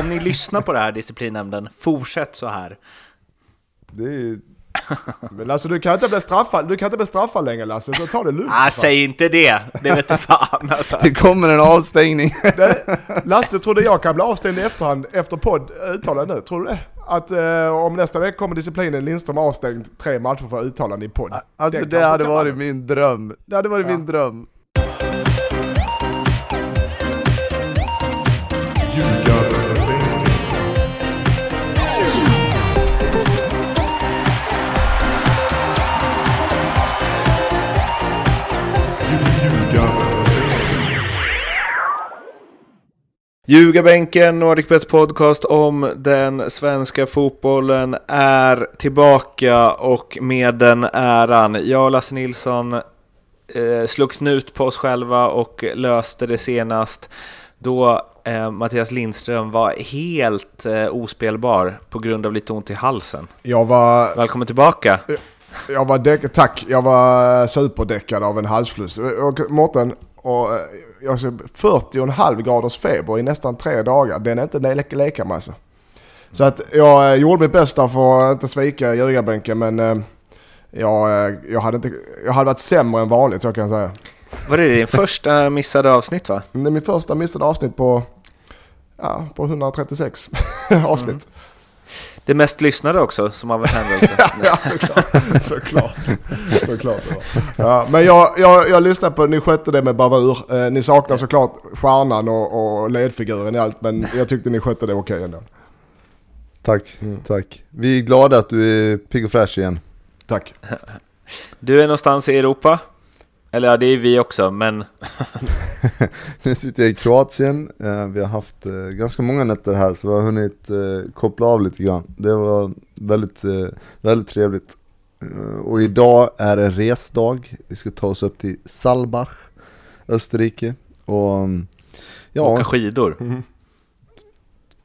om ni lyssnar på det här disciplinnämnden, fortsätt så här. Det är ju... Men alltså du kan inte bli straffad, du kan inte bli straffad längre Lasse, så ta det lugnt. Ah, säg inte det, det vet jag fan alltså. Det kommer en avstängning. Det, Lasse trodde jag kan bli avstängd i efterhand efter podd uttalande nu, tror du det? Att eh, om nästa vecka kommer disciplinen Lindström avstängd tre matcher för uttalande i podd. Alltså det kanske hade varit vara min dröm. Det hade varit Ja. min dröm. Ljugarbänken, NordicBets podcast om den svenska fotbollen är tillbaka och med den äran. Jag och Lasse Nilsson eh, slog knut på oss själva och löste det senast då eh, Mattias Lindström var helt eh, ospelbar på grund av lite ont i halsen. Jag var, Välkommen tillbaka! jag var däck, tack, jag var superdäckad av en halsfluss. Och Mårten, och, eh, jag har 40,5 graders feber i nästan tre dagar. Den är inte att leka med alltså. Så att jag eh, gjorde mitt bästa för att inte svika ljugarbänken men eh, jag, jag, hade inte, jag hade varit sämre än vanligt så kan jag säga. Var det din första missade avsnitt va? Det är min första missade avsnitt på, ja, på 136 avsnitt. Det mest lyssnade också som av en händelse. ja, såklart. såklart. såklart det var. ja, men jag, jag, jag lyssnade på, ni skötte det med bravur. Eh, ni saknar såklart stjärnan och, och ledfiguren i allt, men jag tyckte ni skötte det okej ändå. Tack, tack. Vi är glada att du är pigg och fräsch igen. Tack. Du är någonstans i Europa? Eller ja, det är vi också, men Nu sitter jag i Kroatien, Eh, vi har haft eh, ganska många nätter här så vi har hunnit eh, koppla av lite grann. Det var väldigt, väldigt trevligt. Och idag är en resdag, vi ska ta oss upp till Salbach, Österrike. Och mm, ja, åka skidor.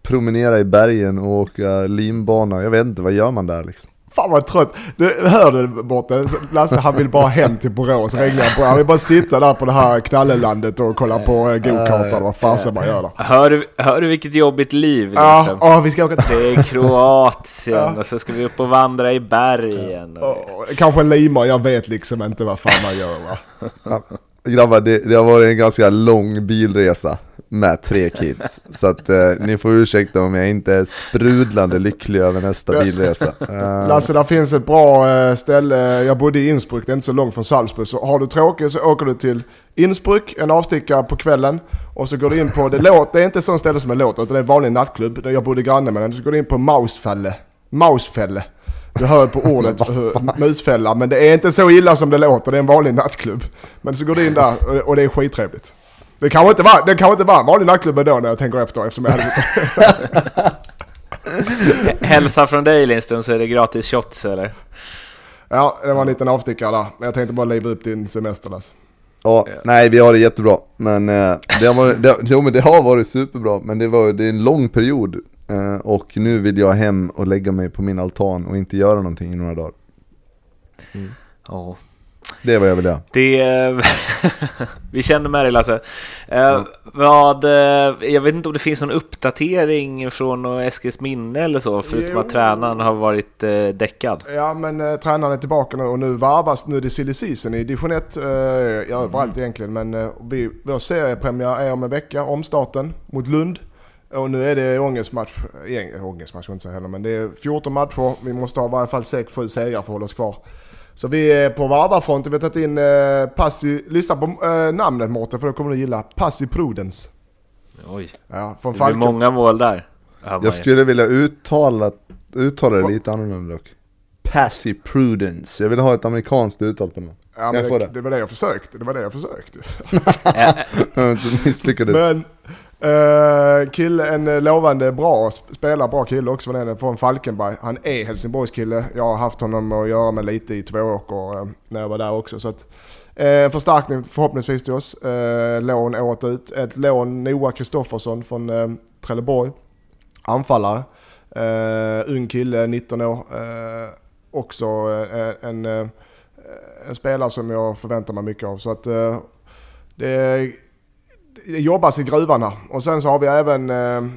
promenera i bergen och åka linbana. Jag vet inte, vad gör man där liksom? Fan vad trött. Du, hör du borta? Lasse han vill bara hem till Borås, regniga Borås. Han vill bara sitta där på det här knallelandet och kolla på eh, gokartan. Vad fasen man gör där. Hör, du- hör du vilket jobbigt liv Ja, Lindström? ja, vi ska åka till... Det är Kroatien Ja. och så ska vi upp och vandra i bergen. Och... Ja, Kanske Lima, jag vet liksom inte vad fan man gör va. Grabbar, det, det har varit en ganska lång bilresa med tre kids. Så att eh, ni får ursäkta om jag inte är sprudlande lycklig över nästa bilresa. Eh, Lasse, där finns ett bra eh, ställe. Jag bodde i Innsbruck, det är inte så långt från Salzburg. Så har du tråkigt så åker du till Innsbruck, en avstickare på kvällen. Och så går du in på, det, låt, det är inte sånt ställe som det låter, utan det är en vanlig nattklubb. där Jag bodde granne med den. Så går du in på Mausfälle. Mausfälle. Du hör på ordet hur- musfälla, men det är inte så illa som det låter. Det är en vanlig nattklubb. Men så går du in där och, och det är skittrevligt. Det kanske inte var, det kanske inte var en vanlig nattklubb ändå när jag tänker efter eftersom jag hade Hälsa från dig Lindström så är det gratis shots eller? Ja, det var en liten avstickare där. Men jag tänkte bara liva upp din semester Lasse. ja, nej, vi har det jättebra. Men, eh, det, har varit, det, jo, men det har varit superbra. Men det, var, det är en lång period. Eh, och nu vill jag hem och lägga mig på min altan och inte göra någonting i några dagar. Ja. Det är vad jag vill göra. Det... vi känner med dig Lasse. Eh, vad, eh, jag vet inte om det finns någon uppdatering från Eskils minne eller så, förutom Jo. att tränaren har varit eh, däckad. Ja men eh, tränaren är tillbaka nu och nu varvas nu det silly season i division 1. Eh, ja, överallt egentligen men eh, vi, vår seriepremiär är om en vecka, omstarten mot Lund. Och nu är det ångestmatch, egentligen ångestmatch ska jag inte säga heller, men det är 14 matcher. Vi måste ha i varje fall 6-7 segrar för att hålla oss kvar. Så vi är på varvarfronten, vi har tagit in eh, Passi, lyssna på eh, namnet Mårten för då kommer du gilla. Passi Prudens. Oj, Ja, från det blir Falken. många mål där. Jag skulle vilja uttala, uttala det lite annorlunda dock. Passive prudence. Jag vill ha ett amerikanskt uttal på det. Ja, men det, det? det var det jag försökte. Det var det jag försökte. Misslyckades. Men uh, kille, en eh, lovande bra, spelare, bra kille också var den från Falkenberg. Han är Helsingborgs kille. Jag har haft honom att göra med lite i två år uh, när jag var där också. Så att, uh, förstärkning förhoppningsvis till oss. Uh, lån året ut. Ett lån Noah Kristoffersson från uh, Trelleborg. Anfallare. Uh, ung kille, 19 år. Uh, också en, en spelare som jag förväntar mig mycket av. Så att det, det jobbas i gruvarna. Och sen så har vi även eh,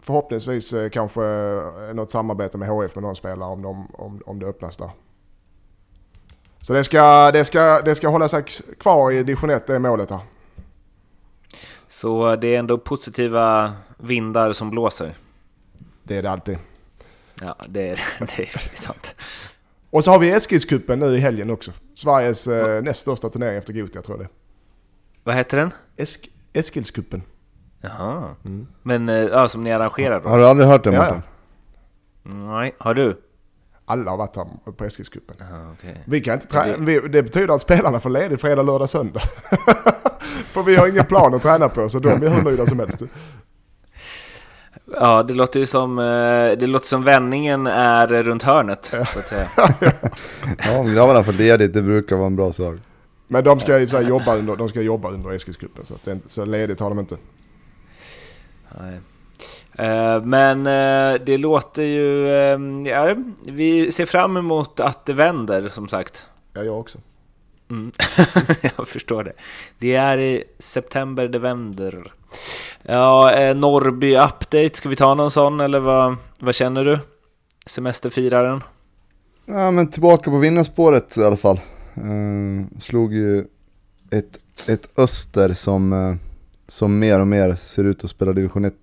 förhoppningsvis eh, kanske eh, något samarbete med HF med någon spelare om, de, om, om det öppnas där. Så det ska, det, ska, det ska hålla sig kvar i division 1, det är målet här. Så det är ändå positiva vindar som blåser? Det är det alltid. Ja, det är, det är sant. Och så har vi Eskilscupen nu i helgen också. Sveriges näst största turnering efter Gothia tror jag det Vad heter den? Esk Eskilscupen. Jaha. Mm. Men eh, ja, som ni arrangerar då? Har du aldrig hört den ja, ja. Nej, har du? Alla har varit här på Eskilscupen. Okay. Vi kan inte träna. Det... det betyder att spelarna får ledigt fredag, lördag, söndag. För vi har ingen plan att träna på så de är hur nöjda som helst. Ja, det låter ju som, eh, det låter som vändningen är runt hörnet. Ja, så att säga. ja om grabbarna får ledigt, det brukar vara en bra sak. Men de ska ju jobba under, de ska jobba under Eskilscupen så, så ledigt har de inte. Nej. Eh, men eh, det låter ju... Ja, vi ser fram emot att det vänder som sagt. Ja, jag också. Mm. jag förstår det. Det är i september det vänder. Ja, eh, Norrby update, ska vi ta någon sån eller vad, vad känner du? Semesterfiraren? Ja men tillbaka på vinnarspåret i alla fall. Uh, slog ju ett, ett Öster som, uh, som mer och mer ser ut att spela division 1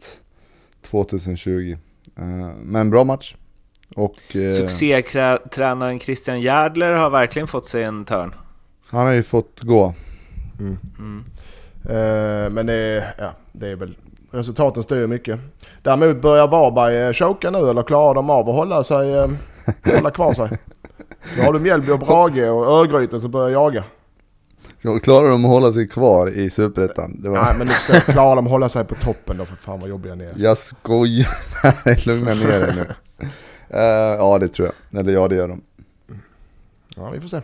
2020. Uh, men en bra match. Och, uh, Succétränaren Christian Järdler har verkligen fått sig en törn. Han har ju fått gå. Mm. Mm. Uh, men det är, ja, det är väl resultaten styr mycket. Däremot börjar Varberg eh, choka nu eller klarar de av att hålla sig, hålla kvar sig? Då har du Mjällby och Brage och Örgryte som börjar jaga. Klarar de att hålla sig kvar i Superettan? Var... Nej men nu klarar de att hålla sig på toppen då för fan vad jobbiga ni är. Jag skojar, lugna ner dig nu. Uh, ja det tror jag, eller ja det gör de. Ja vi får se.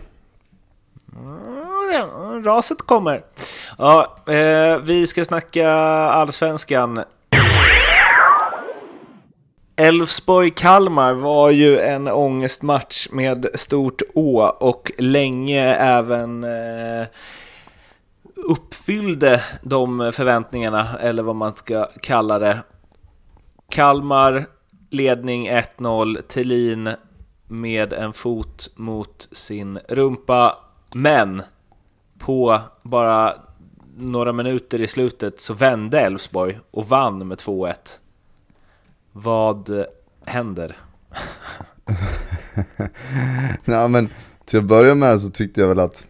Raset kommer. Ja, eh, vi ska snacka allsvenskan. Elfsborg-Kalmar var ju en ångestmatch med stort Å och länge även eh, uppfyllde de förväntningarna, eller vad man ska kalla det. Kalmar, ledning 1-0, Tillin med en fot mot sin rumpa men på bara några minuter i slutet så vände Elfsborg och vann med 2-1. Vad händer? Nej men till att börja med så tyckte jag väl att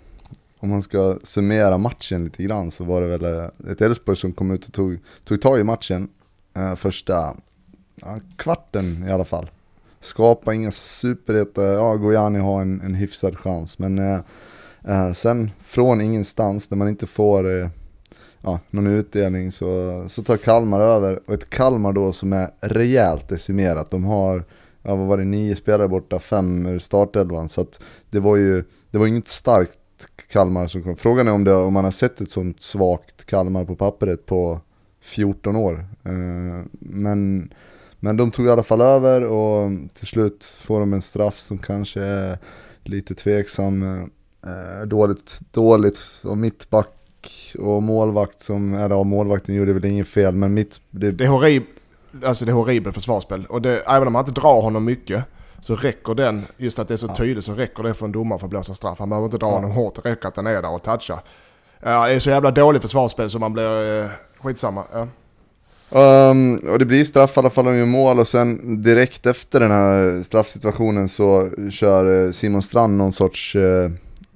om man ska summera matchen lite grann så var det väl eh, ett Elfsborg som kom ut och tog, tog tag i matchen eh, första ja, kvarten i alla fall. Skapa inga superheta, ja Gojani har en, en hyfsad chans men eh, Eh, sen från ingenstans, när man inte får eh, ja, någon utdelning så, så tar Kalmar över. Och ett Kalmar då som är rejält decimerat. De har, ja, vad var det, nio spelare borta, fem ur startelvan. Så att det var ju, det var inget starkt Kalmar som kom. Frågan är om, det, om man har sett ett sånt svagt Kalmar på pappret på 14 år. Eh, men, men de tog i alla fall över och till slut får de en straff som kanske är lite tveksam. Eh, dåligt, dåligt och mittback och målvakt som, eller målvakten gjorde väl inget fel men mitt... Det, det är horribelt, alltså det är horribelt försvarsspel. Och det, även om man inte drar honom mycket så räcker den, just att det är så ja. tydligt, så räcker det för en domare för att blåsa straff. Han behöver inte dra ja. honom hårt, det räcker att den är där och touchar. Ja, det är så jävla dåligt försvarsspel så man blir eh, skitsamma. Ja. Um, och det blir straff i alla fall, de gör mål och sen direkt efter den här straffsituationen så kör eh, Simon Strand någon sorts Eh,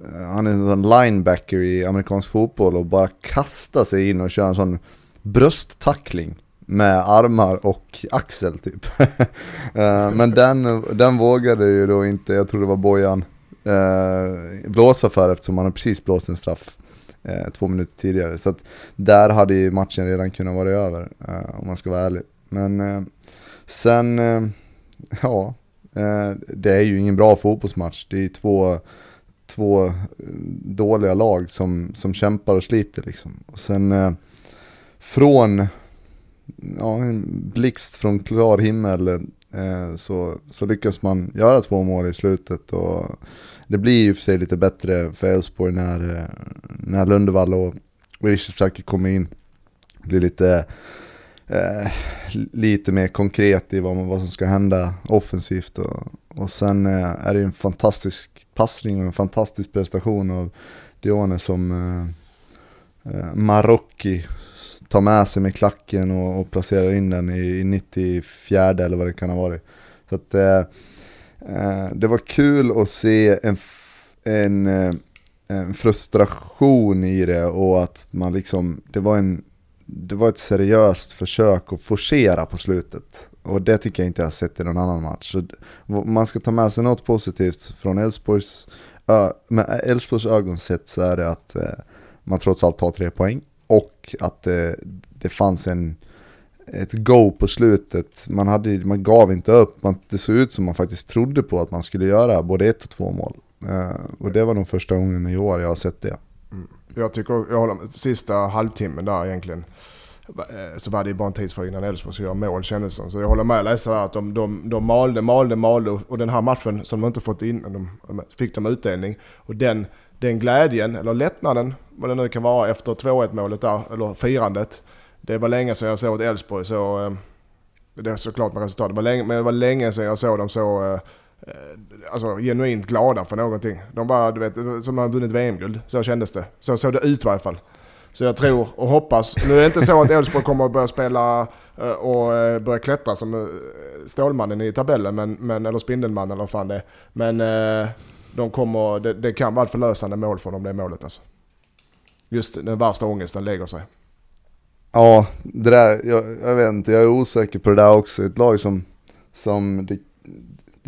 Eh, han är en sån linebacker i amerikansk fotboll och bara kastar sig in och kör en sån brösttackling med armar och axel typ. Eh, men den, den vågade ju då inte, jag tror det var Bojan, eh, blåsa för eftersom han har precis blåst en straff två minuter tidigare. Så att där hade ju matchen redan kunnat vara över om man ska vara ärlig. Men sen, ja, det är ju ingen bra fotbollsmatch. Det är två två eh, dåliga lag som, som kämpar och sliter liksom. Och sen eh, från ja, en blixt från klar himmel eh, så, så lyckas man göra två mål i slutet. Och det blir ju för sig lite bättre för Elfsborg när, eh, när Lundevall och Ishizaki kommer in. Det blir lite eh, lite mer konkret i vad, man, vad som ska hända offensivt. Och, och sen eh, är det en fantastisk passning och en fantastisk prestation av Dione som eh, eh, Marocki tar med sig med klacken och, och placerar in den i, i 94 eller vad det kan ha varit. Så att eh, eh det var kul att se en, en, eh, en, frustration i det och att man liksom, det var en det var ett seriöst försök att forcera på slutet. Och det tycker jag inte jag har sett i någon annan match. Så man ska ta med sig något positivt från Elfsborgs, med Elfsborgs ögon sett så är det att eh, man trots allt tar tre poäng. Och att det, det fanns en, ett go på slutet. Man, hade, man gav inte upp. Man, det såg ut som man faktiskt trodde på att man skulle göra både ett och två mål. Eh, och det var nog första gången i år jag har sett det. Mm. Jag tycker, jag håller med, sista halvtimmen där egentligen. Eh, så var det ju bara en tidsfråga innan Elfsborg skulle göra mål kändes som. Så jag håller med läsare att de, de, de malde, malde, malde och den här matchen som de inte fått in, de fick de utdelning. Och den, den glädjen, eller lättnaden, vad det nu kan vara efter 2-1 målet där, eller firandet. Det var länge sedan jag såg ett Elfsborg så... Eh, det är såklart med resultat, det var länge, men det var länge sedan jag såg dem så... Eh, Eh, alltså genuint glada för någonting. De bara, du vet, som har vunnit VM-guld. Så kändes det. Så såg det ut i varje fall. Så jag tror och hoppas. Nu är det inte så att Elfsborg kommer att börja spela eh, och eh, börja klättra som Stålmannen i tabellen, men, men, eller Spindelmannen eller vad fan det är. Men de kommer, det, det kan vara ett förlösande mål för dem, det målet alltså. Just den värsta ångesten lägger sig. Ja, det där, jag, jag vet inte, jag är osäker på det där också. Ett lag som, som det,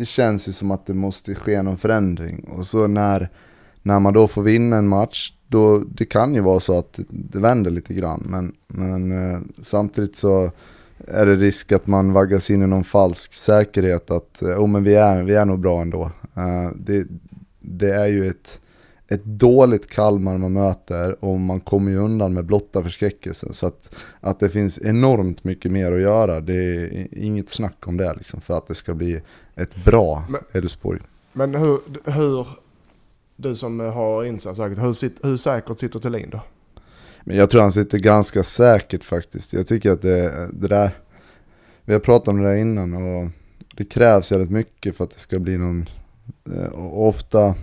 det känns ju som att det måste ske någon förändring. Och så när, när man då får vinna en match, då, det kan ju vara så att det vänder lite grann. Men, men eh, samtidigt så är det risk att man vaggas in i någon falsk säkerhet att eh, oh, men vi, är, vi är nog bra ändå. Eh, det, det är ju ett, ett dåligt Kalmar man möter och man kommer ju undan med blotta förskräckelsen. Så att, att det finns enormt mycket mer att göra, det är inget snack om det liksom, för att det ska bli ett bra Elfsborg. Men hur, hur du som har insatt säkert, hur, hur säkert sitter Thulin då? Men jag tror han sitter ganska säkert faktiskt. Jag tycker att det, det där, vi har pratat om det där innan och det krävs väldigt mycket för att det ska bli någon, eh, och ofta,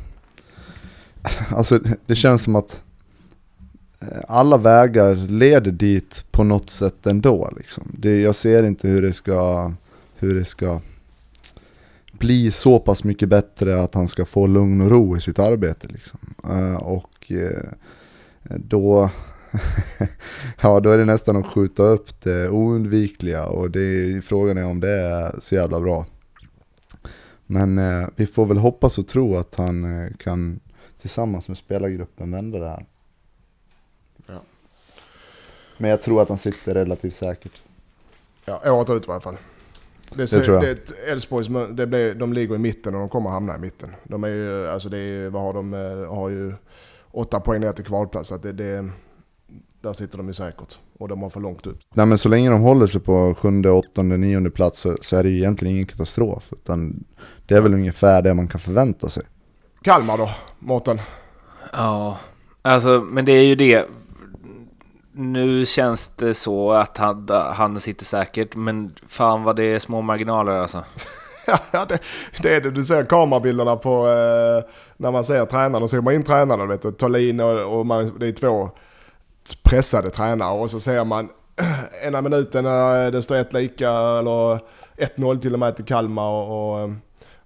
alltså det känns som att eh, alla vägar leder dit på något sätt ändå liksom. Det, jag ser inte hur det ska, hur det ska bli så pass mycket bättre att han ska få lugn och ro i sitt arbete. Liksom. Uh, och uh, då, ja, då är det nästan att skjuta upp det oundvikliga och det, frågan är om det är så jävla bra. Men uh, vi får väl hoppas och tro att han kan tillsammans med spelargruppen vända det här. Ja. Men jag tror att han sitter relativt säkert. Ja, året ut i alla fall. Det, det tror jag. Elfsborgs, det blir, de ligger i mitten och de kommer hamna i mitten. De är ju, alltså det är, vad har de, eh, har ju åtta poäng ner till kvalplats. Så det, det, där sitter de ju säkert. Och de har för långt upp. Nej men så länge de håller sig på sjunde, åttonde, nionde plats så, så är det ju egentligen ingen katastrof. Utan det är väl ungefär det man kan förvänta sig. Kalmar då, Mårten? Ja, alltså men det är ju det nu känns det så att han, han sitter säkert, men fan vad det är små marginaler alltså. ja, det, det, är det. Du ser kamerabilderna på eh, när man ser tränarna. och zoomar man in tränarna, vet du, Tolin och, och man, det är två pressade tränare och så ser man ena minuten när det står ett lika eller 1-0 till och med till Kalmar och, och,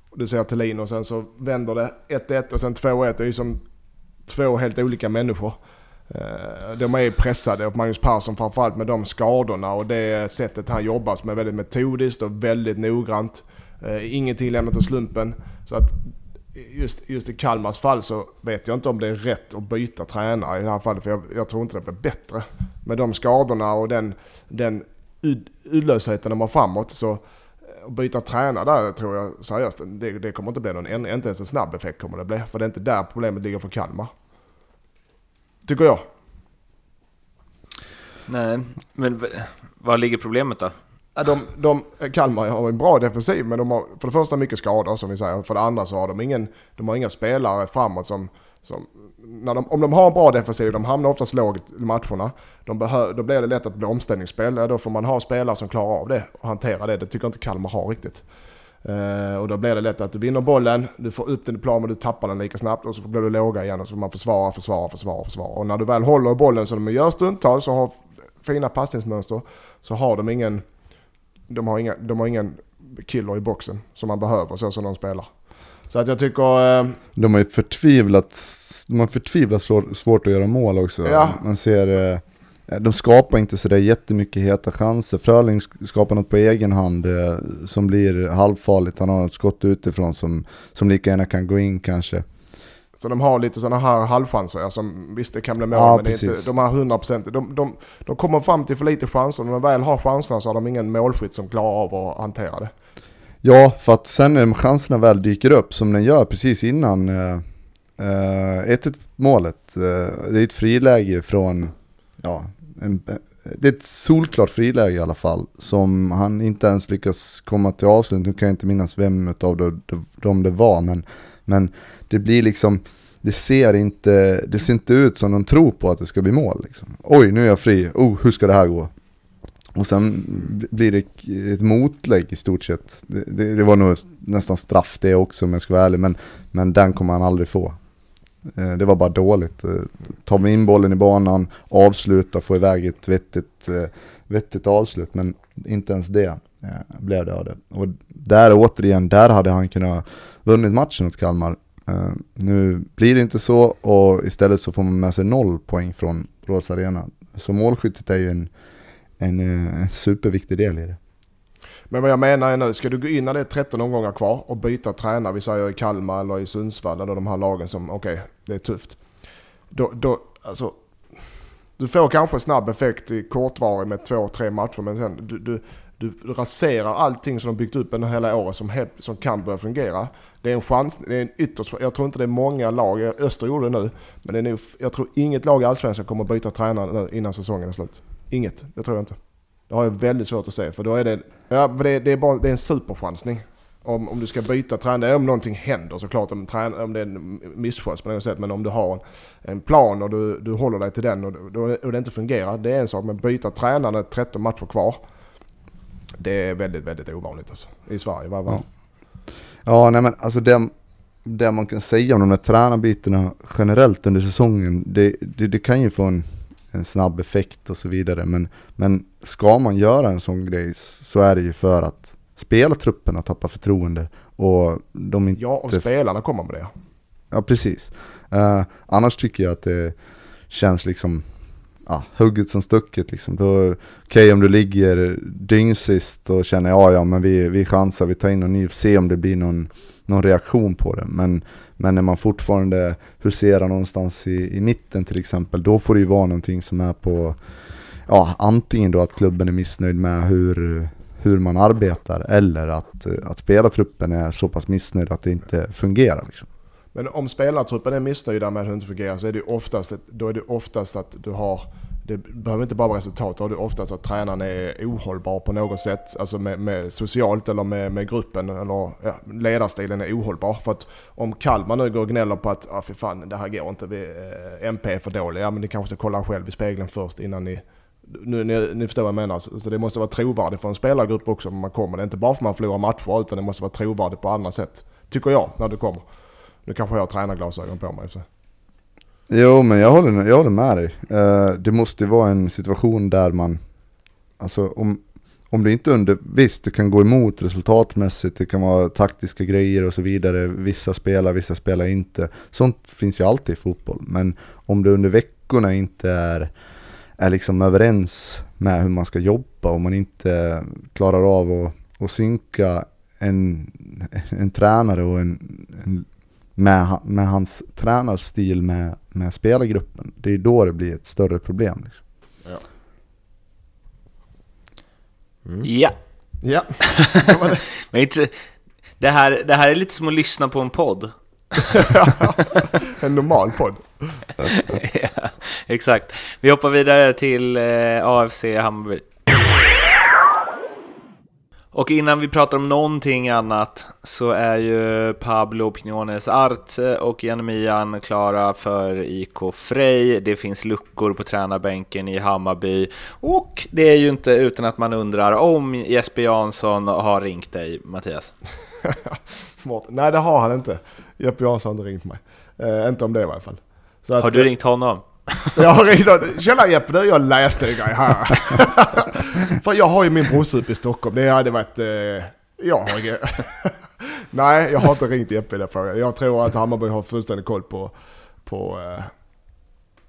och du ser Thelin och sen så vänder det 1-1 och sen 2-1. Det är ju som två helt olika människor. Eh, de är pressade och Magnus Persson framförallt med de skadorna och det sättet han jobbar som är väldigt metodiskt och väldigt noggrant. Eh, ingenting lämnat till slumpen. Så att just, just i Kalmars fall så vet jag inte om det är rätt att byta tränare i det här fallet. För jag, jag tror inte det blir bättre. Med de skadorna och den, den uddlösheten de har framåt så eh, att byta tränare där tror jag seriöst, det, det kommer inte bli någon, inte ens en snabb effekt kommer det bli. För det är inte där problemet ligger för Kalmar. Tycker jag. Nej, men var ligger problemet då? De, de, Kalmar har en bra defensiv men de har för det första mycket skador som vi säger. För det andra så har de ingen, de har inga spelare framåt som, Som, de, om de har en bra defensiv, de hamnar oftast lågt i matcherna. De behö, då blir det lätt att bli omställningsspel. Då får man ha spelare som klarar av det och hantera det. Det tycker inte Kalmar har riktigt. Uh, och då blir det lätt att du vinner bollen, du får upp den i plan men du tappar den lika snabbt och så blir du låga igen och så får man försvara, försvara, försvara, försvara. Och när du väl håller bollen som de gör stundtals och har fina passningsmönster så har de ingen, de har inga, de har ingen killer i boxen som man behöver så som de spelar. Så att jag tycker... Uh, de har ju förtvivlat, de har förtvivlat svårt att göra mål också. Ja. Man ser... Uh, de skapar inte sådär jättemycket heta chanser. Fröling skapar något på egen hand eh, som blir halvfarligt. Han har ett skott utifrån som, som lika gärna kan gå in kanske. Så de har lite sådana här halvchanser som visst det kan bli mål ja, men det är inte, de har 100%. De, de, de kommer fram till för lite chanser. När de väl har chanserna så har de ingen målskytt som klarar av att hantera det. Ja, för att sen när chanserna väl dyker upp som den gör precis innan eh, 1-1 eh, målet. Eh, det är ett friläge från ja, en, det är ett solklart friläge i alla fall. Som han inte ens lyckas komma till avslut. Nu kan jag inte minnas vem av dem de det var. Men, men det blir liksom, det ser, inte, det ser inte ut som de tror på att det ska bli mål. Liksom. Oj, nu är jag fri. Oh, hur ska det här gå? Och sen blir det ett motlägg i stort sett. Det, det, det var nog nästan straff det också om jag ska vara ärlig. Men, men den kommer han aldrig få. Eh, det var bara dåligt. Eh, ta in bollen i banan, avsluta, få iväg ett vettigt, eh, vettigt avslut. Men inte ens det blev det av det. Och där återigen, där hade han kunnat vunnit matchen mot Kalmar. Nu blir det inte så och istället så får man med sig noll poäng från Rosa Arena. Så målskyttet är ju en, en, en superviktig del i det. Men vad jag menar är nu, ska du gå in när det är 13 omgångar kvar och byta tränare, vi säger i Kalmar eller i Sundsvall eller de här lagen som, okej, okay, det är tufft. Då, då, alltså, du får kanske snabb effekt i kortvarig med två, tre matcher, men sen du, du, du raserar allting som de byggt upp under hela året som, som kan börja fungera. Det är en chans, det är en ytterst, jag tror inte det är många lag, Öster gjorde det nu, men det är nog, jag tror inget lag i Allsvenskan kommer byta tränare nu innan säsongen är slut. Inget, det tror jag inte. Det har jag väldigt svårt att se, för då är det, ja, för det, det är, bara, det är en superchansning. Om, om du ska byta tränare, om någonting händer såklart, om, om det är en missköts på något sätt, men om du har en, en plan och du, du håller dig till den och, då, och det inte fungerar, det är en sak. Men byta tränare när 13 matcher kvar, det är väldigt, väldigt ovanligt alltså, i Sverige. Var, var. Ja. ja, nej men alltså det, det man kan säga om de där tränarbytena generellt under säsongen, det, det, det kan ju få en en snabb effekt och så vidare. Men, men ska man göra en sån grej så är det ju för att spelartrupperna tappar förtroende och de inte... Ja, och spelarna kommer med det. Ja, precis. Uh, annars tycker jag att det känns liksom ja, hugget som stucket liksom. Okej okay, om du ligger dyngsist och känner ja ja men vi, vi chansar, vi tar in någon ny, se om det blir någon, någon reaktion på det. Men men när man fortfarande huserar någonstans i, i mitten till exempel, då får det ju vara någonting som är på, ja antingen då att klubben är missnöjd med hur, hur man arbetar eller att, att spelartruppen är så pass missnöjd att det inte fungerar. Liksom. Men om spelartruppen är missnöjda med hur det inte fungerar så är det oftast, då är det oftast att du har det behöver inte bara vara resultat. Då har du oftast att tränaren är ohållbar på något sätt. Alltså med, med socialt eller med, med gruppen. Eller ja, ledarstilen är ohållbar. För att om Kalmar nu går och gnäller på att ah, för fan, det här går inte. Vi, eh, MP är för dåliga. Ja men ni kanske ska kolla själv i spegeln först innan ni... Nu, ni, ni förstår vad jag menar. Så det måste vara trovärdigt för en spelargrupp också när man kommer. Det är inte bara för att man förlorar matcher utan det måste vara trovärdigt på andra sätt. Tycker jag när du kommer. Nu kanske jag har tränarglasögon på mig. Så. Jo men jag håller, jag håller med dig. Uh, det måste vara en situation där man, alltså om, om det inte under, visst det kan gå emot resultatmässigt, det kan vara taktiska grejer och så vidare, vissa spelar, vissa spelar inte. Sånt finns ju alltid i fotboll, men om det under veckorna inte är, är liksom överens med hur man ska jobba, om man inte klarar av att, att synka en, en tränare och en, en med, med hans tränarstil med, med spelargruppen. Det är då det blir ett större problem. Liksom. Ja. Mm. Ja. ja. Men inte, det, här, det här är lite som att lyssna på en podd. en normal podd. ja, exakt. Vi hoppar vidare till eh, AFC Hammarby. Och innan vi pratar om någonting annat så är ju Pablo Pinones Arte och Janemian klara för IK Frej. Det finns luckor på tränarbänken i Hammarby och det är ju inte utan att man undrar om Jesper Jansson har ringt dig, Mattias. Nej, det har han inte. Jeppe Jansson har inte ringt mig. Eh, inte om det i alla fall. Att, har du ringt honom? Jag har ringt Tjena Jeppe, du, jag läste en grej här. För jag har ju min brorsa uppe i Stockholm. Det hade varit... Eh, jag har inget... Nej, jag har inte ringt Jeppe i den frågan. Jag tror att Hammarby har fullständig koll på, på, eh,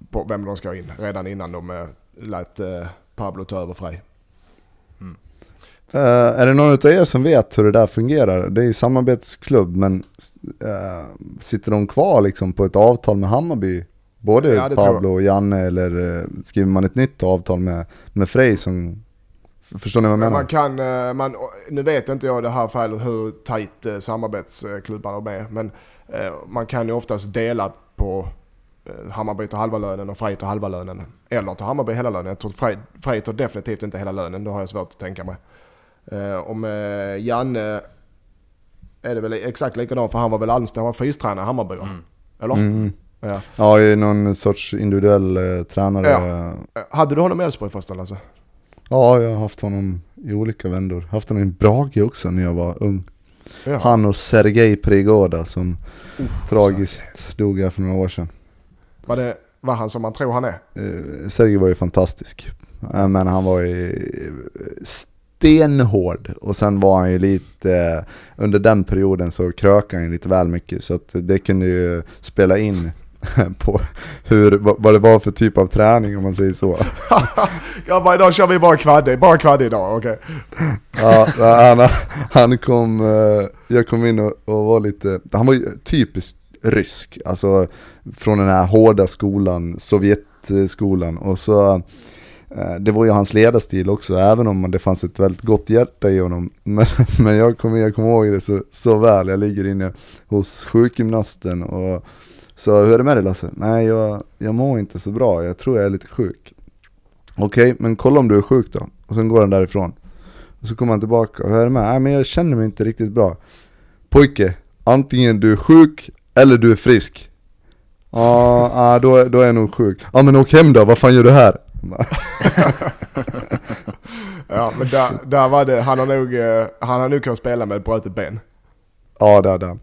på vem de ska ha in. Redan innan de eh, lät eh, Pablo ta över Frej. Mm. Uh, är det någon av er som vet hur det där fungerar? Det är ju samarbetsklubb, men uh, sitter de kvar liksom på ett avtal med Hammarby Både ja, Pablo och Janne eller uh, skriver man ett nytt avtal med, med Frej som... Förstår ni vad jag menar? Man kan, uh, man, nu vet inte jag i det här fallet hur tajt uh, samarbetsklubbarna är men man kan ju oftast dela på Hammarby tar halva lönen och Frej tar halva lönen. Eller tar Hammarby hela lönen. Jag tror Frej, Frej tar definitivt inte hela lönen, det har jag svårt att tänka mig. Med Janne är det väl exakt likadant för han var väl anställd, han var fystränare i Hammarby va? Mm. Eller? Mm. Ja, ja i någon sorts individuell eh, tränare. Ja. Hade du honom i Elfsborg förresten alltså? Ja, jag har haft honom i olika vändor. Haft honom i Brage också när jag var ung. Ja. Han och Sergej Prigoda som Uff, tragiskt Sergej. dog här för några år sedan. Var det var han som man tror han är? Eh, Sergej var ju fantastisk. Men han var ju stenhård och sen var han ju lite, under den perioden så krökade han ju lite väl mycket så att det kunde ju spela in på hur, vad det var för typ av träning om man säger så. ja, bara, idag kör vi bara kvadde, bara kvadde idag, okej. Okay. ja, han, han kom, eh, jag kom in och, och var lite, han var ju typiskt rysk, alltså från den här hårda skolan, Sovjetskolan och så eh, det var ju hans ledarstil också, även om det fanns ett väldigt gott hjärta i honom. Men, men jag kommer jag kom ihåg det så, så väl, jag ligger inne hos sjukgymnasten och så hur är det med dig Lasse? Nej jag, jag mår inte så bra, jag tror jag är lite sjuk. Okej, okay, men kolla om du är sjuk då. Och sen går han därifrån. Och så kommer han tillbaka hur är det med? Nej men jag känner mig inte riktigt bra. Pojke, antingen du är sjuk eller du är frisk. Ja, ah, då, då är jag nog sjuk. Ja men åk hem då, vad fan gör du här? ja men där, där var det, han har nog, eh, han har nog kunnat spela med ett brutet ben. Ja det hade han.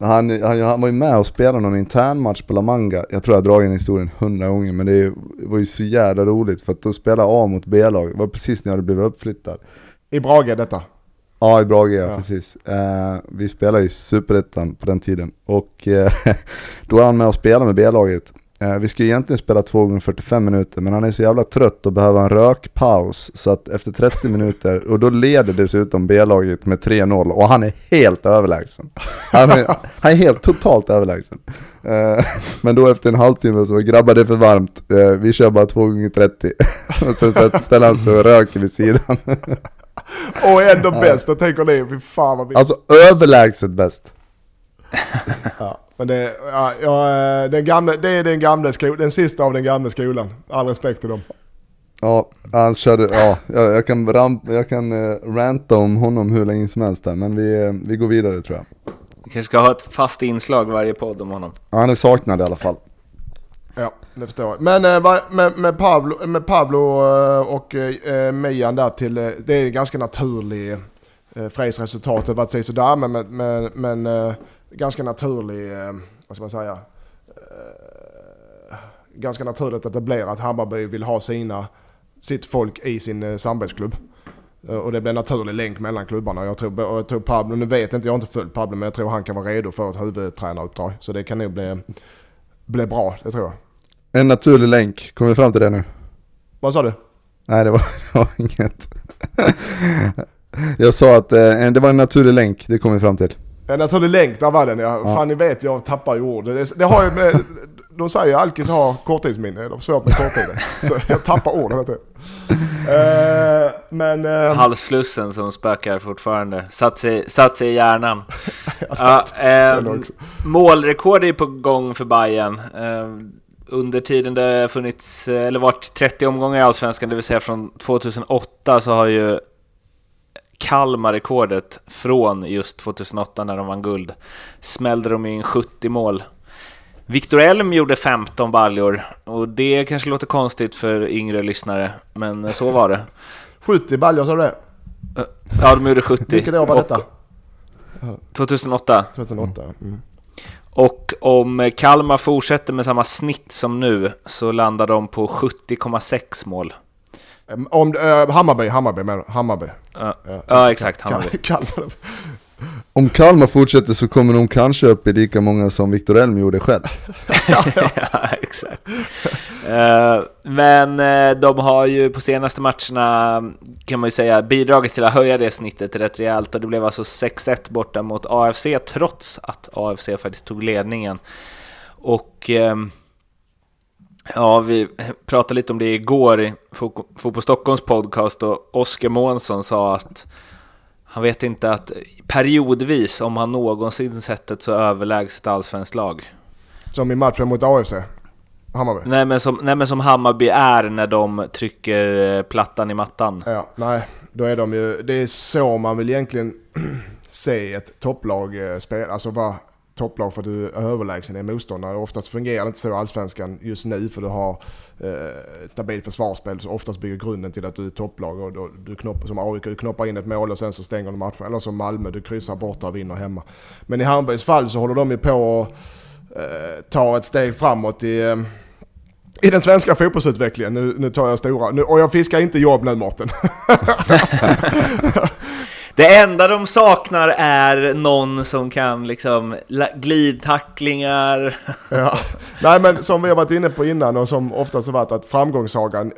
Han, han, han var ju med och spelade någon intern match på La Manga. Jag tror jag har dragit den historien hundra gånger men det var ju så jävla roligt för att då spelade A mot B-lag. Det var precis när jag hade blivit uppflyttad. I Brage detta? Ja, i Brage ja, ja. precis. Eh, vi spelade i Superettan på den tiden och eh, då var han med och spelade med B-laget. Eh, vi skulle egentligen spela 2 gånger 45 minuter men han är så jävla trött och behöver en rökpaus. Så att efter 30 minuter, och då leder dessutom B-laget med 3-0 och han är helt överlägsen. Han är, han är helt totalt överlägsen. Eh, men då efter en halvtimme så grabbar det är för varmt, eh, vi kör bara 2 gånger 30 Och sen så ställer han sig och röker vid sidan. och ändå bäst, jag tänker ni, fy fan vad vi... Alltså överlägset bäst. ja. Men det, ja, ja, den gamla, det är den gamla skolan, den sista av den gamla skolan. All respekt till dem. Ja, han körde, ja, jag, jag kan, ramp, jag kan uh, ranta om honom hur länge som helst där, men vi, uh, vi går vidare tror jag. Vi kanske ska ha ett fast inslag varje podd om honom. Ja, han är saknad i alla fall. Ja, det förstår jag. Men äh, med, med, Pablo, med Pablo och äh, Mian där till, det är ganska naturlig Frejs resultat att säga sådär, men, men, men ganska naturlig, eh, vad ska man säga, eh, ganska naturligt att det blir att Hammarby vill ha sina, sitt folk i sin eh, samarbetsklubb. Och det blir en naturlig länk mellan klubbarna. Jag tror, jag tror Pablo, nu vet jag inte, jag har inte följt Pablo, men jag tror han kan vara redo för ett huvudtränaruppdrag. Så det kan nog bli, bli bra, det tror jag. En naturlig länk, kommer vi fram till det nu? Vad sa du? Nej det var, det var inget. jag sa att eh, det var en naturlig länk, det kom vi fram till. En naturlig länk, där var den ja. ja. Fan ni vet jag tappar ju ord. Det, det har ju med, de säger ju Alkis har korttidsminne, eller svårt med korttiden. Så jag tappar ord hela tiden. Uh, men... Uh, Halsflussen som spökar fortfarande. Satt sig, satt sig i hjärnan. ja, uh, målrekord är på gång för Bayern. under tiden det funnits, eller varit 30 omgångar i Allsvenskan, det vill säga från 2008, så har ju Kalmar-rekordet från just 2008 när de vann guld. Smällde de in 70 mål. Viktor Elm gjorde 15 baljor och det kanske låter konstigt för yngre lyssnare, men så var det. 70 baljor sa du det? Ja, de gjorde 70. Vilket år var detta? 2008. 2008. Mm. Och om Kalmar fortsätter med samma snitt som nu så landar de på 70,6 mål. Ehm, Om, eh, Hammarby, Hammarby du? Hammarby. Ja, ja exakt. Hammarby. Kal- Kalmar. Om Kalmar fortsätter så kommer de kanske upp i lika många som Viktor Elm gjorde själv. ja, exakt. Eh, men eh, de har ju på senaste matcherna, kan man ju säga, bidragit till att höja det snittet rätt rejält och det blev alltså 6-1 borta mot AFC trots att AFC faktiskt tog ledningen. Och ehm, ja, vi pratade lite om det igår i Fotboll Stockholms podcast och Oskar Månsson sa att han vet inte att periodvis, om han någonsin sett ett så överlägset allsvenskt lag. Som i matchen mot AFC. Hammarby. Nej men, som, nej men som Hammarby är när de trycker eh, plattan i mattan. Ja, nej, då är de ju... Det är så man vill egentligen se ett topplag eh, spela. Alltså vara topplag för att du är överlägsen i motståndare. Oftast fungerar det inte så i Allsvenskan just nu för du har eh, ett stabilt försvarsspel som oftast bygger grunden till att du är topplag. Och då, du knopp, som AIK, du knoppar in ett mål och sen så stänger du matchen. Eller som Malmö, du kryssar borta och vinner hemma. Men i Hammarbys fall så håller de ju på att eh, ta ett steg framåt i... Eh, i den svenska fotbollsutvecklingen, nu, nu tar jag stora, nu, och jag fiskar inte jobb nu Mårten. Det enda de saknar är någon som kan liksom glidtacklingar. Ja. Nej men som vi har varit inne på innan och som oftast har varit att framgångssagan,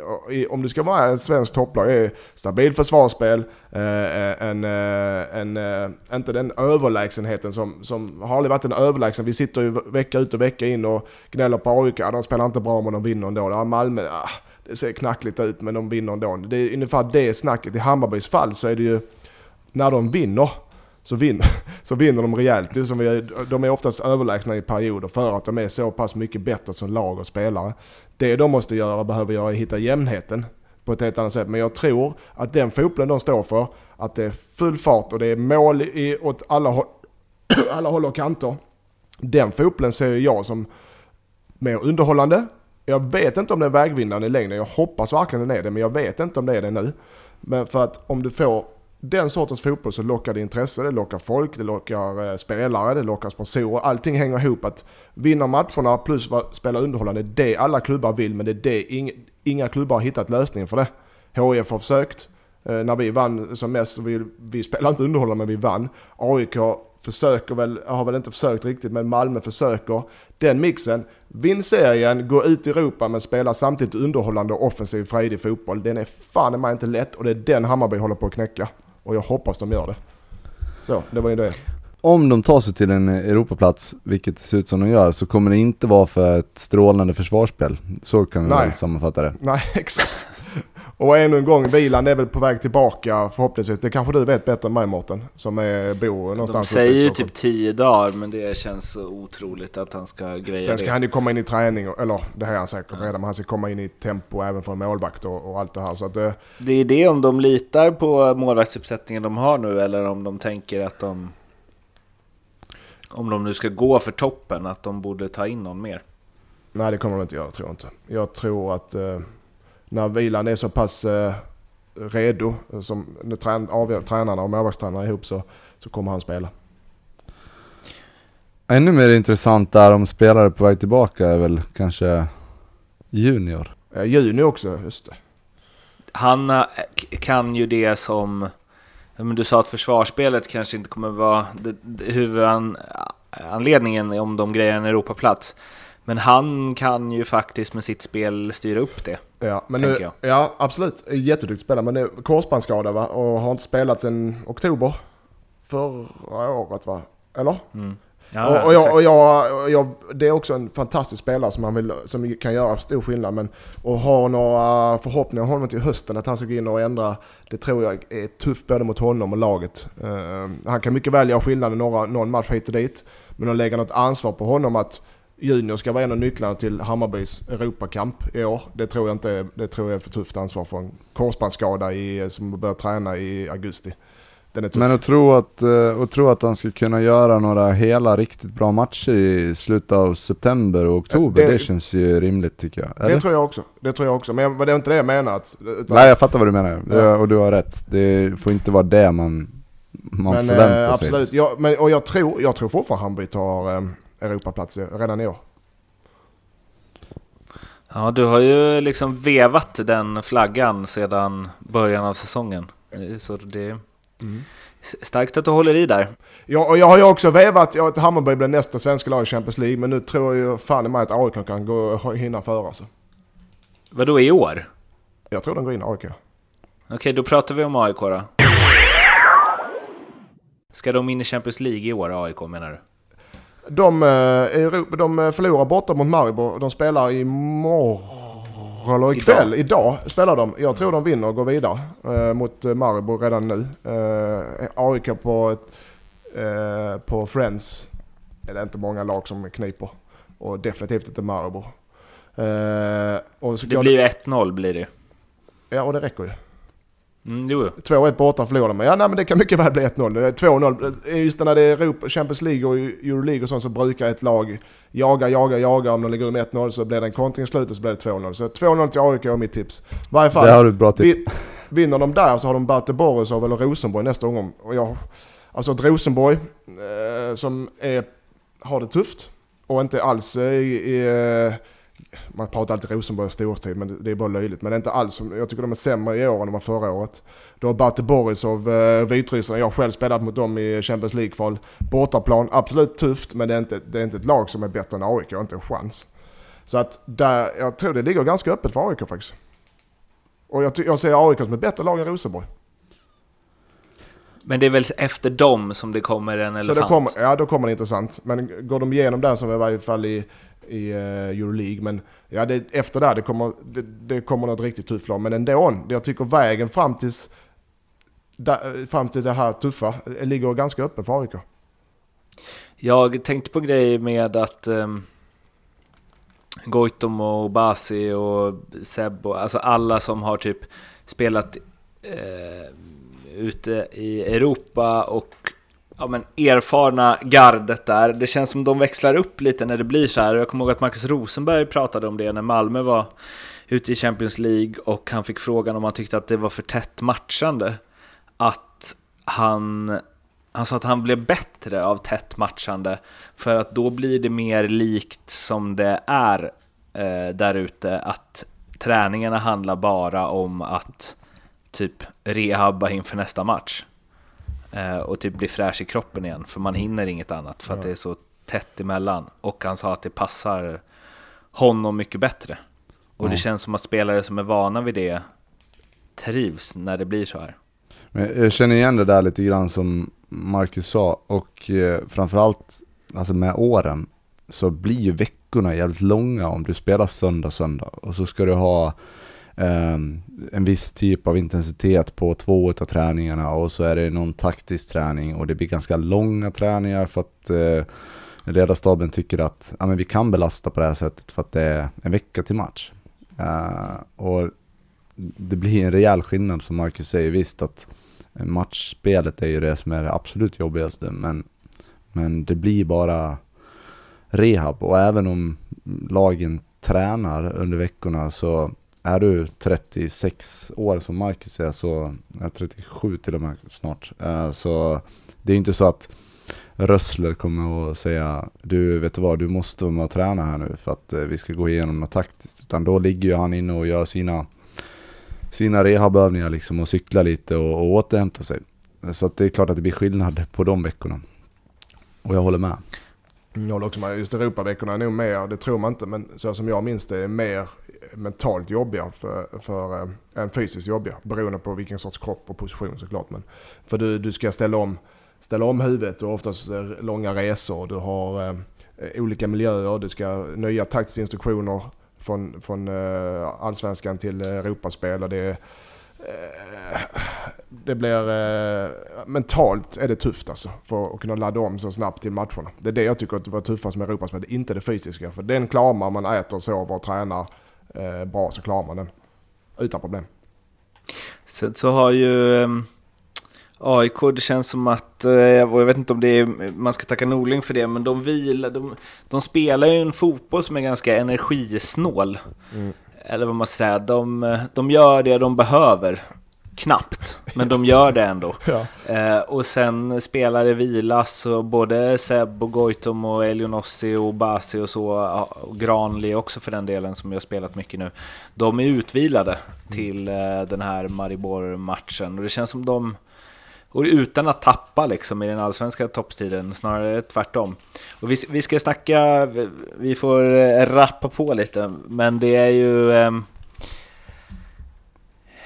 om du ska vara en svensk topplag, är stabilt försvarsspel, eh, en, eh, en, en, inte den överlägsenheten som, som har aldrig varit en överlägsen. Vi sitter ju vecka ut och vecka in och gnäller på AIK, de spelar inte bra men de vinner ändå. Ja, Malmö, ah, det ser knackligt ut men de vinner ändå. Det är ungefär det snacket. I Hammarbys fall så är det ju, när de vinner, så vinner, så vinner de rejält. Som vi, de är oftast överlägsna i perioder för att de är så pass mycket bättre som lag och spelare. Det de måste göra, behöver göra, är att hitta jämnheten på ett helt annat sätt. Men jag tror att den fotbollen de står för, att det är full fart och det är mål i, åt alla, alla håll och kanter. Den fotbollen ser jag som mer underhållande. Jag vet inte om den är vägvinnande i längden. Jag hoppas verkligen den är det, men jag vet inte om det är det nu. Men för att om du får den sortens fotboll så lockar det intresse, det lockar folk, det lockar eh, spelare, det lockar sponsorer. Allting hänger ihop. Att vinna matcherna plus spela underhållande, det är det alla klubbar vill, men det är det ing, inga klubbar har hittat lösningen för det. HIF har försökt. Eh, när vi vann som mest, vi, vi spelade inte underhållande men vi vann. AIK försöker väl, har väl inte försökt riktigt, men Malmö försöker. Den mixen, vinn serien, gå ut i Europa men spela samtidigt underhållande och offensiv frejdig fotboll. Den är fan i mig inte lätt och det är den Hammarby håller på att knäcka. Och jag hoppas de gör det. Så, det var ju det. Om de tar sig till en Europaplats, vilket det ser ut som de gör, så kommer det inte vara för ett strålande försvarsspel. Så kan vi Nej. väl sammanfatta det. Nej, exakt. Och ännu en gång, Vilan är väl på väg tillbaka förhoppningsvis. Det kanske du vet bättre än mig Mårten, som är, bor De någonstans i säger ju typ 10 dagar, men det känns otroligt att han ska greja Sen ska det. han ju komma in i träning, eller det här är han säkert redan, men han ska komma in i tempo även för en målvakt och, och allt det här. Så att, eh, Det är det om de litar på målvaktsuppsättningen de har nu, eller om de tänker att de... Om de nu ska gå för toppen, att de borde ta in någon mer. nej det kommer de inte göra, tror jag inte. Jag tror att eh, när Vilan är så pass eh, redo, som när trän, avgör, tränarna och målvaktstränarna ihop så, så kommer han spela. Ännu mer intressant där om spelare på väg tillbaka är väl kanske Junior. Eh, Juni också, just det. Han eh, kan ju det som... ja, Men du sa att försvarsspelet kanske inte kommer vara huvudanledningen om de grejer en Europaplats. Men han kan ju faktiskt med sitt spel styra upp det. Ja, men nu, jag. ja absolut. Jätteduktig spelare, men det är korsbandsskada va? Och har inte spelat sedan oktober förra året va? Eller? Mm. och, och, jag, och, jag, och jag, det är också en fantastisk spelare som, han vill, som kan göra stor skillnad. Men att ha några förhoppningar om honom till hösten, att han ska gå in och ändra, det tror jag är tufft både mot honom och laget. Eh, han kan mycket väl göra skillnad i några, någon match hit och dit. Men att lägga något ansvar på honom att Junior ska vara en av nycklarna till Hammarbys Europakamp i år. Det tror jag inte det tror jag är för tufft ansvar för en korsbandsskada i, som börjar träna i augusti. Men att tro att, eh, att tro att han ska kunna göra några hela riktigt bra matcher i slutet av september och oktober, Det- det, känns ju rimligt tycker jag. Eller? det tror jag också. Det tror jag också. Men det är inte det jag menar. Utan, Nej jag fattar vad du menar, Ja. och du har rätt. Det får inte vara det man, man men, förväntar eh, sig. absolut. Ja, men, och jag tror, jag tror fortfarande Hammarby tar eh, Europaplats i- redan i år. Ja, du har ju liksom vevat den flaggan sedan början av säsongen. Så det är starkt att du håller i där. Ja, och jag har ju också vevat att Hammarby blir nästa svenska lag i Champions League. Men nu tror jag ju fan i mig att AIK kan gå, hinna före. Alltså. Vadå i år? Jag tror de går in AIK. Okej, då pratar vi om AIK då. Ska de in i Champions League i år, AIK menar du? De, eh, Europa, de eh, förlorar borta mot Maribor. De spelar imorgon, eller ikväll, Idag. idag spelar de. Jag tror de vinner och går vidare eh, mot eh, Maribor redan nu. Eh, AIK på, eh, på Friends är det inte många lag som kniper. Och definitivt inte Maribor. Eh, och så Det blir ju 1-0 blir det Ja, och det räcker ju. Mm, jo. 2-1 borta förlorar de. Men ja, nej, men det kan mycket väl bli 1-0. Det är 2-0. Just när det är Europa, Champions League och Euroleague och sånt så brukar ett lag jaga, jaga, jaga. Om de ligger med 1-0 så blir det en kontring i slutet så blir det 2-0. Så 2-0 till AIK är mitt tips. I varje fall. Det har du ett bra tips. vi- Vinner de där så har de Bate Borisov eller Rosenborg nästa gång. Och jag, alltså ett Rosenborg eh, som är, har det tufft och inte alls i, i eh, man pratar alltid Rosenborg och storhetstid, men det, är bara löjligt. Men det är inte alls, jag tycker de är sämre i år än de var förra året. Du har Bate Borisov, eh, Vitryssland, jag har själv spelat mot dem i Champions League-kval. Bortaplan, absolut tufft men det är, inte, det är inte ett lag som är bättre än AIK, inte en chans. Så att där, jag tror det ligger ganska öppet för AIK faktiskt. Och jag, jag ser AIK som ett bättre lag än Rosenborg. Men det är väl efter dem som det kommer en elefant? Så det kommer, ja, då kommer det intressant. Men går de igenom där som är i varje fall i, i uh, Euroleague. Men ja, det, efter där det kommer, det, det kommer något riktigt tufft lag. Men ändå, jag tycker vägen fram, tills, där, fram till det här tuffa eh, ligger ganska öppen för AIK. Jag tänkte på grejer med att um, Goitom och Basi och Seb och alltså alla som har typ spelat eh, ute i Europa och ja, men erfarna gardet där. Det känns som de växlar upp lite när det blir så här. Jag kommer ihåg att Marcus Rosenberg pratade om det när Malmö var ute i Champions League och han fick frågan om han tyckte att det var för tätt matchande. Att han han sa att han blev bättre av tätt matchande för att då blir det mer likt som det är eh, där ute att träningarna handlar bara om att typ rehabba inför nästa match eh, och typ bli fräsch i kroppen igen för man hinner inget annat för att Ja. det är så tätt emellan och han sa att det passar honom mycket bättre och det Ja. känns som att spelare som är vana vid det trivs när det blir så här. Men jag känner igen det där lite grann som Marcus sa och eh, framförallt alltså med åren så blir ju veckorna jävligt långa om du spelar söndag, söndag och så ska du ha Ehm, en viss typ av intensitet på två av träningarna och så är det någon taktisk träning och det blir ganska långa träningar för att eh, ledarstaben tycker att ja, men vi kan belasta på det här sättet för att det är en vecka till match. Eh, och det blir en rejäl skillnad som Marcus säger, visst att matchspelet är ju det som är det absolut jobbigaste men, men det blir bara rehab och även om lagen tränar under veckorna så är du 36 år som Marcus är så, 37 till och med snart, eh, så det är inte så att Rössler kommer att säga du vet du vad, du måste vara med och träna här nu för att eh, vi ska gå igenom något taktiskt. Utan då ligger ju han inne och gör sina, sina rehabövningar liksom och cyklar lite och, och återhämtar sig. Så att det är klart att det blir skillnad på de veckorna. Och jag håller med. Mm, jag håller också med. Just Europaveckorna är nog mer, det tror man inte, men så som jag minns det, är mer mentalt jobbiga för, för, äh, än fysiskt jobbiga. Beroende på vilken sorts kropp och position såklart. Men, för du, du ska ställa om, ställa om huvudet och oftast eh, långa resor. Du har eh, olika miljöer, du ska nya taktiska instruktioner från, från eh, allsvenskan till Europaspel. Och det, är, det blir eh, mentalt är det tufft alltså för att kunna ladda om så snabbt till matcherna. Det är det jag tycker att det var tuffast med Europaspel, inte det fysiska. För den klarar man, man äter, sover och tränar eh, bra så klarar man den. Utan problem. Sen så har ju ehm, AIK, det känns som att, eh, jag vet inte om det är, man ska tacka Norling för det, men de vilar, de, de spelar ju en fotboll som är ganska energisnål. Mm. Eller vad man ska säga, de, de gör det de behöver. Knappt, men de gör det ändå. ja. eh, och sen spelar det vilas, och både Seb och Goitom och Elionossi och Basi och så, och Granli också för den delen som jag spelat mycket nu. De är utvilade till eh, den här Maribor-matchen och det känns som de och utan att tappa liksom i den allsvenska toppstriden, snarare tvärtom. Och vi, vi ska snacka, vi får eh, rappa på lite, men det är ju... Eh,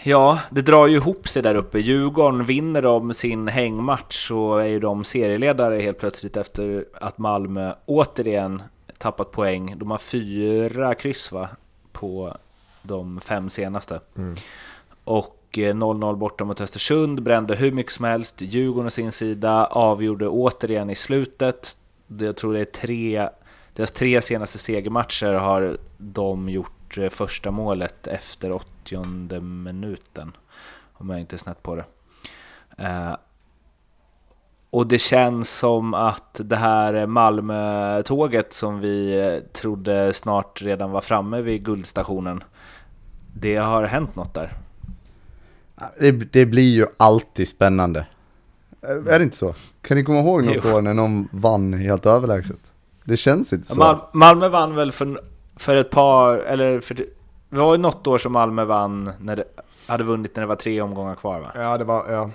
ja, det drar ju ihop sig där uppe. Djurgården vinner de sin hängmatch så är ju de serieledare helt plötsligt efter att Malmö återigen tappat poäng. De har fyra kryss va? På de fem senaste. Mm. Och Eh, 0-0 borta mot Östersund, brände hur mycket som helst. Djurgården å sin sida avgjorde återigen i slutet. Jag tror det är tre, deras tre senaste segermatcher har de gjort eh, första målet efter 80 minuten. Om jag inte är snett på det. Eh, och det känns som att det här Malmö-tåget som vi eh, trodde snart redan var framme vid guldstationen, det har hänt något där. Det, det, blir ju alltid spännande. Är det inte så? Kan ni komma ihåg något jo. år när någon vann helt överlägset? Det känns inte så. Mal Malmö vann väl för, för ett par, eller för, det var ju något år som Malmö vann när det hade vunnit när det var tre omgångar kvar va? Ja, det var, ja.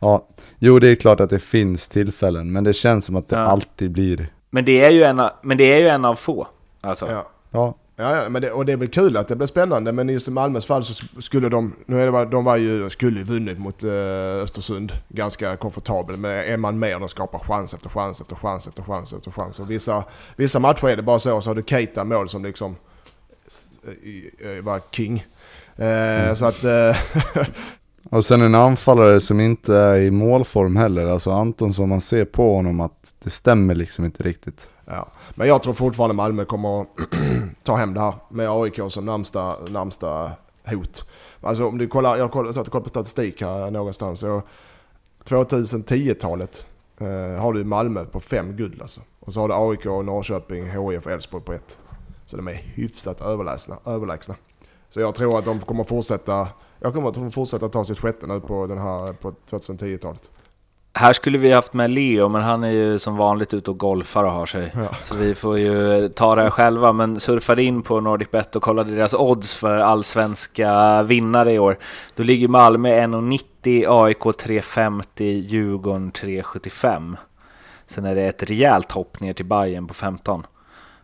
Ja, jo det är klart att det finns tillfällen, men det känns som att det ja. alltid blir... Men det är ju en av, men det är ju en av få. Alltså. Ja. ja. Ja, ja men det, och det är väl kul att det blir spännande, men just i Malmös fall så skulle de, nu är det, de var ju, skulle ju vunnit mot eh, Östersund ganska komfortabelt. Men är man med och de skapar chans efter chans efter chans efter chans efter chans. Och vissa, vissa matcher är det bara så, så har du Keita mål som liksom var king. Eh, mm. Så att... Eh, och sen en anfallare som inte är i målform heller. Alltså Anton som man ser på honom att det stämmer liksom inte riktigt. Ja. Men jag tror fortfarande Malmö kommer att ta hem det här med AIK som närmsta, närmsta hot. Alltså om du kollar, jag kollar, kollat på statistik här någonstans. 2010-talet eh, har du Malmö på fem guld alltså. Och så har du AIK, Norrköping, HIF och Elfsborg på ett. Så de är hyfsat överlägsna. överlägsna. Så jag tror att de kommer fortsätta, jag kommer att de fortsätta ta sitt sjätte nu på, den här, på 2010-talet. Här skulle vi haft med Leo, men han är ju som vanligt ute och golfar och har sig. Ja. Så vi får ju ta det här själva, men surfade in på NordicBet och kollade deras odds för allsvenska vinnare i år. Då ligger Malmö 1,90, AIK 3,50, Djurgården 3,75. Sen är det ett rejält hopp ner till Bayern på 15.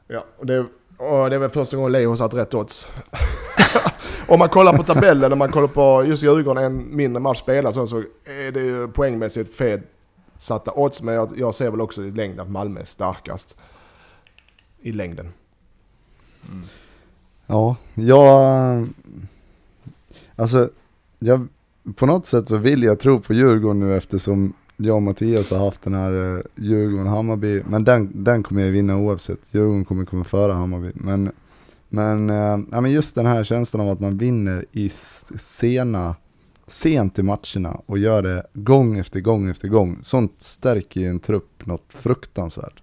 Ja, och det, och det är väl första gången Leo har satt rätt odds. Om man kollar på tabellen, när man kollar på just Djurgården, en mindre match spelad så, är det ju poängmässigt fel satta odds. Men jag, jag ser väl också i längden att Malmö är starkast. I längden. Mm. Ja, jag... Alltså, jag, på något sätt så vill jag tro på Djurgården nu eftersom jag och Mattias har haft den här eh, Djurgården-Hammarby. Men den, den kommer jag vinna oavsett. Djurgården kommer komma före Hammarby. Men men, eh, ja, men just den här känslan av att man vinner i sena, sent i matcherna och gör det gång efter gång efter gång. Sånt stärker ju en trupp något fruktansvärt.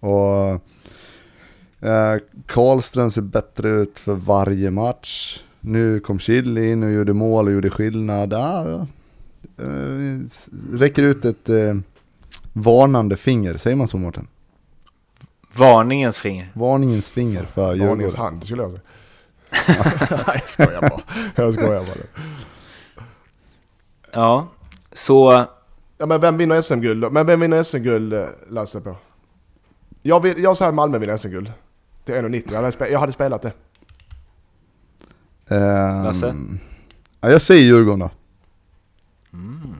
Och eh, Karlström ser bättre ut för varje match. Nu kom Chili in och gjorde mål och gjorde skillnad. Ja, eh, räcker ut ett eh, varnande finger, säger man så Mårten? Varningens finger. Varningens finger för Djurgården. Varningens hand skulle jag säga. Jag skojar bara. Jag skojar bara. Ja, så... Ja, men vem vinner SM-guld då? Men vem vinner SM-guld, eh, Lasse, på? Jag, vill, jag säger att Malmö vinner SM-guld. Till 1,90. Jag, hade jag hade spelat det. Um, Lasse? Ja, jag säger Djurgården då. Mm.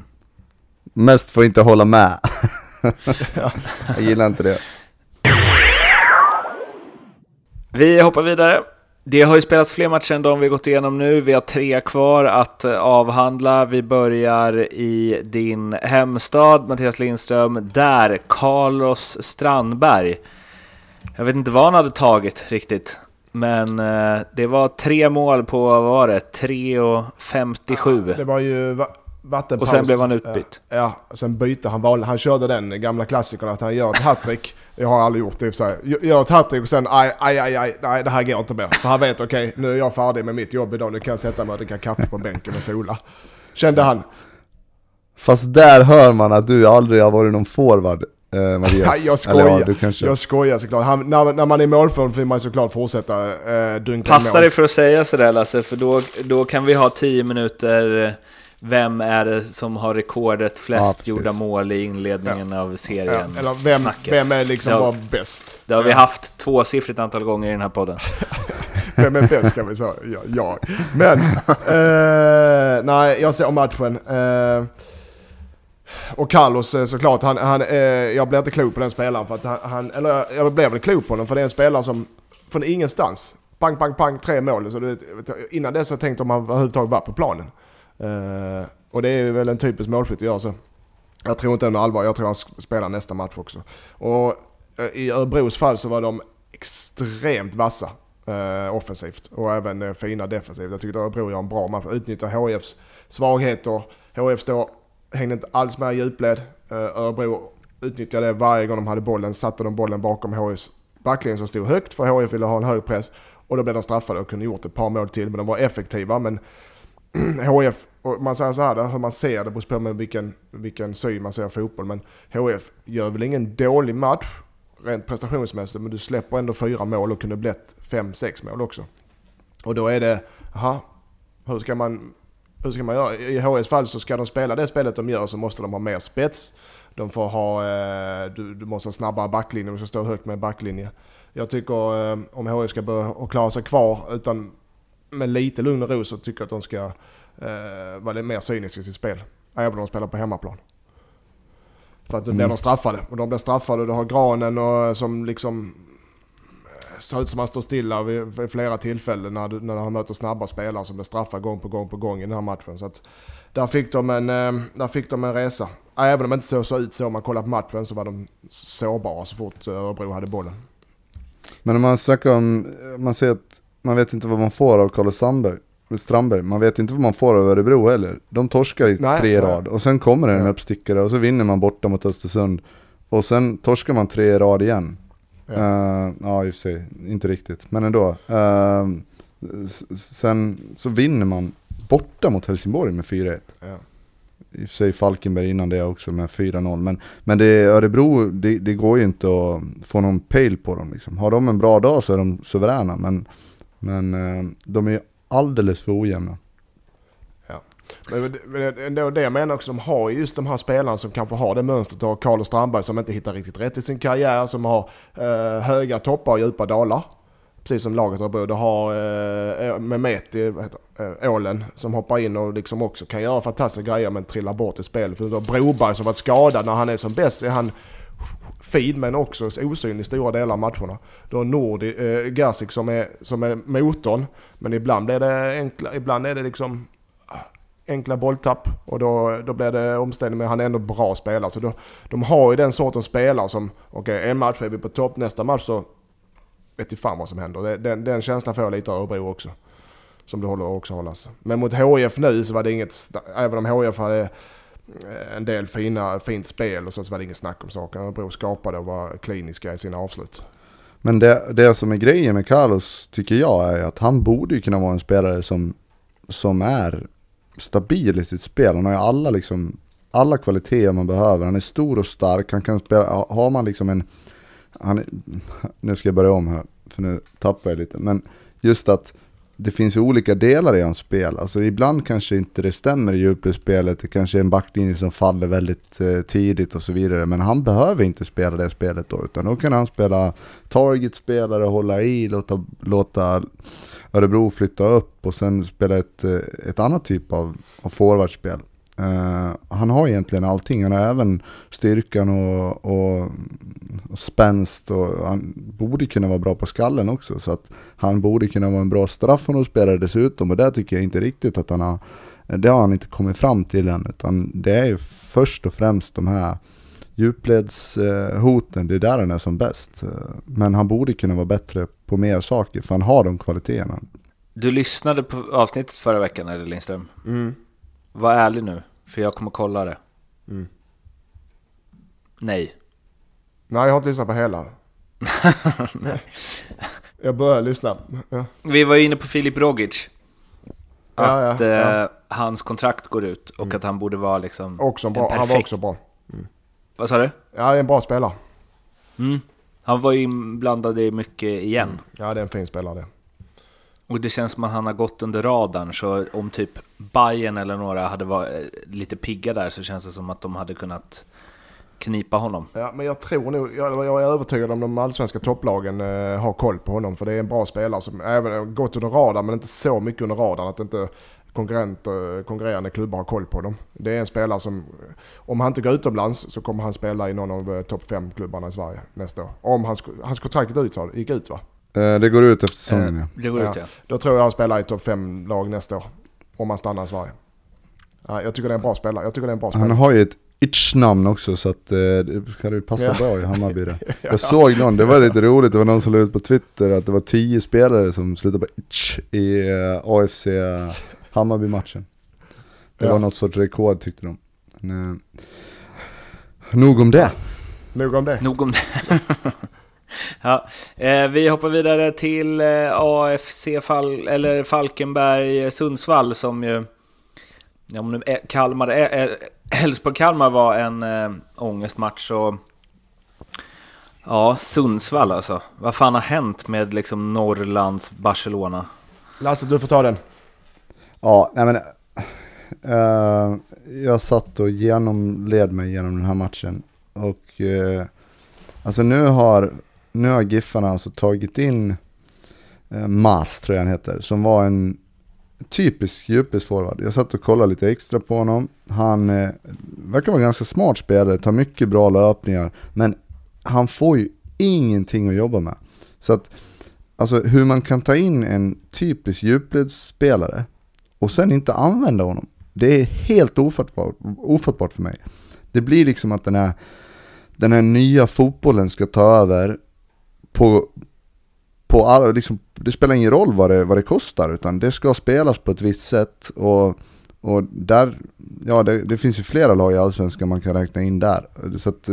Mest får inte hålla med. jag gillar inte det. Vi hoppar vidare. Det har ju spelats fler matcher än de vi gått igenom nu. Vi har tre kvar att eh, avhandla. Vi börjar i din hemstad, Mattias Lindström. Där, Carlos Strandberg. Jag vet inte vad han hade tagit riktigt. Men eh, det var tre mål på, vad var det, 3 och 57. det var ju vattenpaus. Och sen blev han utbytt. Ja, ja sen bytte han val. Han körde den gamla klassikern att han gör ett hattrick. Jag har aldrig gjort det i och för sig. Gör ett hattrick och sen aj, aj, aj, aj, nej det här går inte mer. För han vet okej, okay, nu är jag färdig med mitt jobb idag. Nu kan jag sätta mig och dricka kaffe på bänken och sola. Kände han. Fast där hör man att du aldrig har varit någon forward. Eh, Mattias. jag skojar, Eller, ja, kanske... jag skojar såklart. Han, när, när man är målform vill man såklart fortsätta eh, dunka Passa mål. dig för att säga sådär Lasse, för då, då kan vi ha 10 minuter vem är det som har rekordet flest ja, gjorda mål i inledningen ja. av serien? Ja. Eller vem, vem är liksom har, bäst? Det har vi haft tvåsiffrigt antal gånger i den här podden. vem är bäst kan vi säga? Ja, jag. Men, eh, nej, jag ser matchen. Eh, och Carlos eh, såklart, han, han, eh, jag blir inte klok på den spelaren. För att han, eller jag blev väl klok på honom för det är en spelare som från ingenstans, pang, pang, pang, tre mål. Så det, innan dess har jag tänkt om han överhuvudtaget var på planen. Eh, och det är väl en typisk målskytt att göra så. Jag tror inte det är allvar, jag tror han spelar nästa match också. Och eh, i Örebros fall så var de extremt vassa eh, offensivt och även eh, fina defensivt. Jag tycker att Örebro gör en bra match, utnyttjar HFs svagheter. HF står, hängde inte alls med i djupled. Örebro utnyttjade det varje gång de hade bollen, satte de bollen bakom HFs backlinje som stod högt för HF ville ha en hög press. Och då blev de straffade och kunde gjort ett par mål till, men de var effektiva. Men HF, och man säger så här, hur man ser det beror på med vilken, vilken syn man ser fotboll. Men HF gör väl ingen dålig match rent prestationsmässigt, men du släpper ändå fyra mål och kunde blivit fem, sex mål också. Och då är det, aha, hur ska man, hur ska man göra? I HFs fall så ska de spela det spelet de gör så måste de ha mer spets. De får ha, eh, du, du måste ha snabbare backlinje, du ska stå högt med backlinje. Jag tycker eh, om HF ska börja klara sig kvar utan med lite lugn och ro så tycker jag att de ska eh, vara mer cyniska i sitt spel. Även om de spelar på hemmaplan. För att nu blir mm. de straffade. Och de blir straffade. Du har Granen och, som liksom eh, ser ut som han står stilla vid, vid flera tillfällen när, när han möter snabba spelare som blir straffade gång på gång på gång i den här matchen. Så att där fick de en, eh, där fick de en resa. Även om det inte såg så ut så om man kollar på matchen så var de sårbara så fort Örebro hade bollen. Men om man snackar om, man ser att man vet inte vad man får av Carlos Sandberg. Strandberg. Man vet inte vad man får av Örebro heller. De torskar i nej, tre nej. rad och sen kommer det en uppstickare och så vinner man borta mot Östersund. Och sen torskar man tre rad igen. Ja, uh, ja i och för sig, inte riktigt, men ändå. Uh, sen så vinner man borta mot Helsingborg med 4-1. Ja. I och för sig Falkenberg innan det också med 4-0. Men, men det Örebro, det, det, går ju inte att få någon pejl på dem liksom. Har de en bra dag så är de suveräna. Men men eh, de är alldeles för ojämna. Ja. Men det det jag menar också, de har just de här spelarna som kanske har det mönstret. Du har Carlos Strandberg som inte hittar riktigt rätt i sin karriär, som har eh, höga toppar och djupa dalar. Precis som laget har Du har eh, eh Mehmeti, eh, Ålen, som hoppar in och liksom också kan göra fantastiska grejer men trillar bort i spelet. För du har Broberg som varit skadad. När han är som bäst är han fin men också osynlig i stora delar av matcherna. Du har Nordi, eh, Gasic som är, som är motorn. Men ibland blir det enkla, ibland är det liksom ah, enkla bolltapp och då, då blir det omställning men han är ändå bra spelare. Så då, de har ju den sortens spelare som, okej okay, en match är vi på topp, nästa match så vet inte fan vad som händer. Den, den känslan får jag lite av Örebro också. Som det håller också hållas. Alltså. Men mot HIF nu så var det inget, även om HIF hade Eh, en del fina, fint spel och så, så var det inget snack om saken. Örebro skapade och var kliniska i sina avslut. Men det, det som är grejen med Carlos tycker jag är att han borde ju kunna vara en spelare som, som är stabil i sitt spel. Han har ju alla, liksom, alla kvaliteter man behöver. Han är stor och stark. Han kan spela, har man liksom en, han, nu ska jag börja om här, för nu tappar jag lite. Men just att det finns ju olika delar i hans spel. Alltså ibland kanske inte det stämmer i djupledsspelet. Det kanske är en backlinje som faller väldigt eh, tidigt och så vidare. Men han behöver inte spela det spelet då. Utan då kan han spela target-spelare, hålla i, låta, låta Örebro flytta upp och sen spela ett, eh, ett annat typ av, av forwardspel. Uh, han har egentligen allting. Han har även styrkan och, och, och spänst och han borde kunna vara bra på skallen också. Så att han borde kunna vara en bra straffområdesspelare dessutom och det tycker jag inte riktigt att han har det har han inte kommit fram till än utan det är ju först och främst de här djupledshoten, det är där han är som bäst. Eh, men han borde kunna vara bättre på mer saker för han har de kvaliteterna. Du lyssnade på avsnittet förra veckan eller Lindström? Mm. Var ärlig nu. För jag kommer kolla det. Mm. Nej. Nej, jag har inte lyssnat på hela. jag börjar lyssna. Ja. Vi var inne på Filip Rogic. Att ja, ja. eh, hans kontrakt går ut och att han borde vara liksom Också bra. Han var perfekt- också bra. Vad sa du? Ja, en bra spelare. Mm. Han var ju inblandad i mycket igen. Ja, det är en fin spelare det. Och det känns som att han har gått under radarn, så om typ Bayern eller några hade varit eh, lite pigga där så känns det som att de hade kunnat knipa honom. Ja, men jag tror nog, jag, jag är övertygad om de allsvenska topplagen eh, har koll på honom. För det är en bra spelare som även har gått under radarn men inte så mycket under radarn att inte konkurrent, eh, konkurrerande klubbar har koll på dem. Det är en spelare som, om han inte går utomlands så kommer han spela i någon av eh, topp 5 klubbarna i Sverige nästa år. Om hans, hans kontrakt gick ut, gick ut va? Eh, det går ut efter säsongen Eh, ja. det går Ja. ut ja. Då tror jag han spelar i topp 5 lag nästa år. Om han stannar i Sverige. Ja, jag tycker det är en bra spelare. Jag tycker det är en bra Han spelare. har ju ett itch-namn också så att eh, det kan ju passa Ja. bra i Hammarby det. Jag såg någon, det var lite roligt, det var någon som la ut på Twitter att det var tio spelare som slutade på itch i eh, AFC Hammarby-matchen. Det Ja. var något sorts rekord tyckte de. Men, eh, nog om det. Nog om det. Nog om det. ja, eh, vi hoppar vidare till eh, AFC Fal eller Falkenberg Sundsvall som ju... Ja, om nu eh, Kalmar, eh, eh, Elfsborg-Kalmar var en eh, ångestmatch så... Ja, Sundsvall alltså. Vad fan har hänt med liksom Norrlands Barcelona? Lasse, du får ta den. Ja, nej men eh, jag satt och genomled mig genom den här matchen och eh, alltså nu har, nu har Giffarna alltså tagit in eh, Mas tror jag han heter, som var en typisk djupledsforward. Jag satt och kollade lite extra på honom. Han eh, verkar vara en ganska smart spelare, tar mycket bra löpningar, men han får ju ingenting att jobba med. Så att, alltså hur man kan ta in en typisk djupledsspelare och sen inte använda honom. Det är helt ofattbart, ofattbart för mig. Det blir liksom att den här, den här nya fotbollen ska ta över på, på all, liksom, det spelar ingen roll vad det, vad det kostar utan det ska spelas på ett visst sätt och, och där, ja det, det finns ju flera lag i Allsvenskan man kan räkna in där. Så att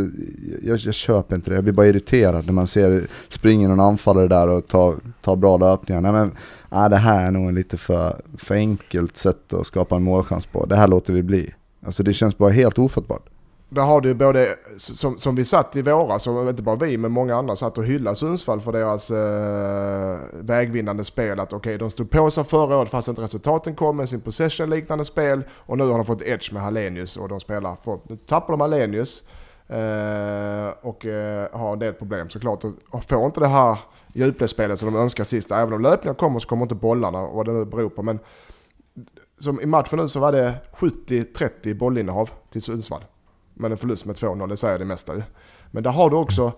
jag, jag köper inte det, jag blir bara irriterad när man ser springer någon anfallare där och tar, tar bra löpningar. Nej men, nej, det här är nog en lite för, för enkelt sätt att skapa en målchans på. Det här låter vi bli. Alltså det känns bara helt ofattbart. Där har du både, som, som vi satt i våras, och inte bara vi men många andra satt och hyllade Sundsvall för deras eh, vägvinnande spel. Att okej, de stod på sig förra året fast inte resultaten kom med sin possession-liknande spel. Och nu har de fått edge med Hallenius och de spelar. För, nu tappar de Hallenius eh, och eh, har en del problem såklart. Och får inte det här djupledsspelet som de önskar sist. Även om löpningar kommer så kommer inte bollarna, vad det nu beror på. Men som i matchen nu så var det 70-30 bollinnehav till Sundsvall. Men en förlust med 2-0, det säger det mesta ju. Men där har du också,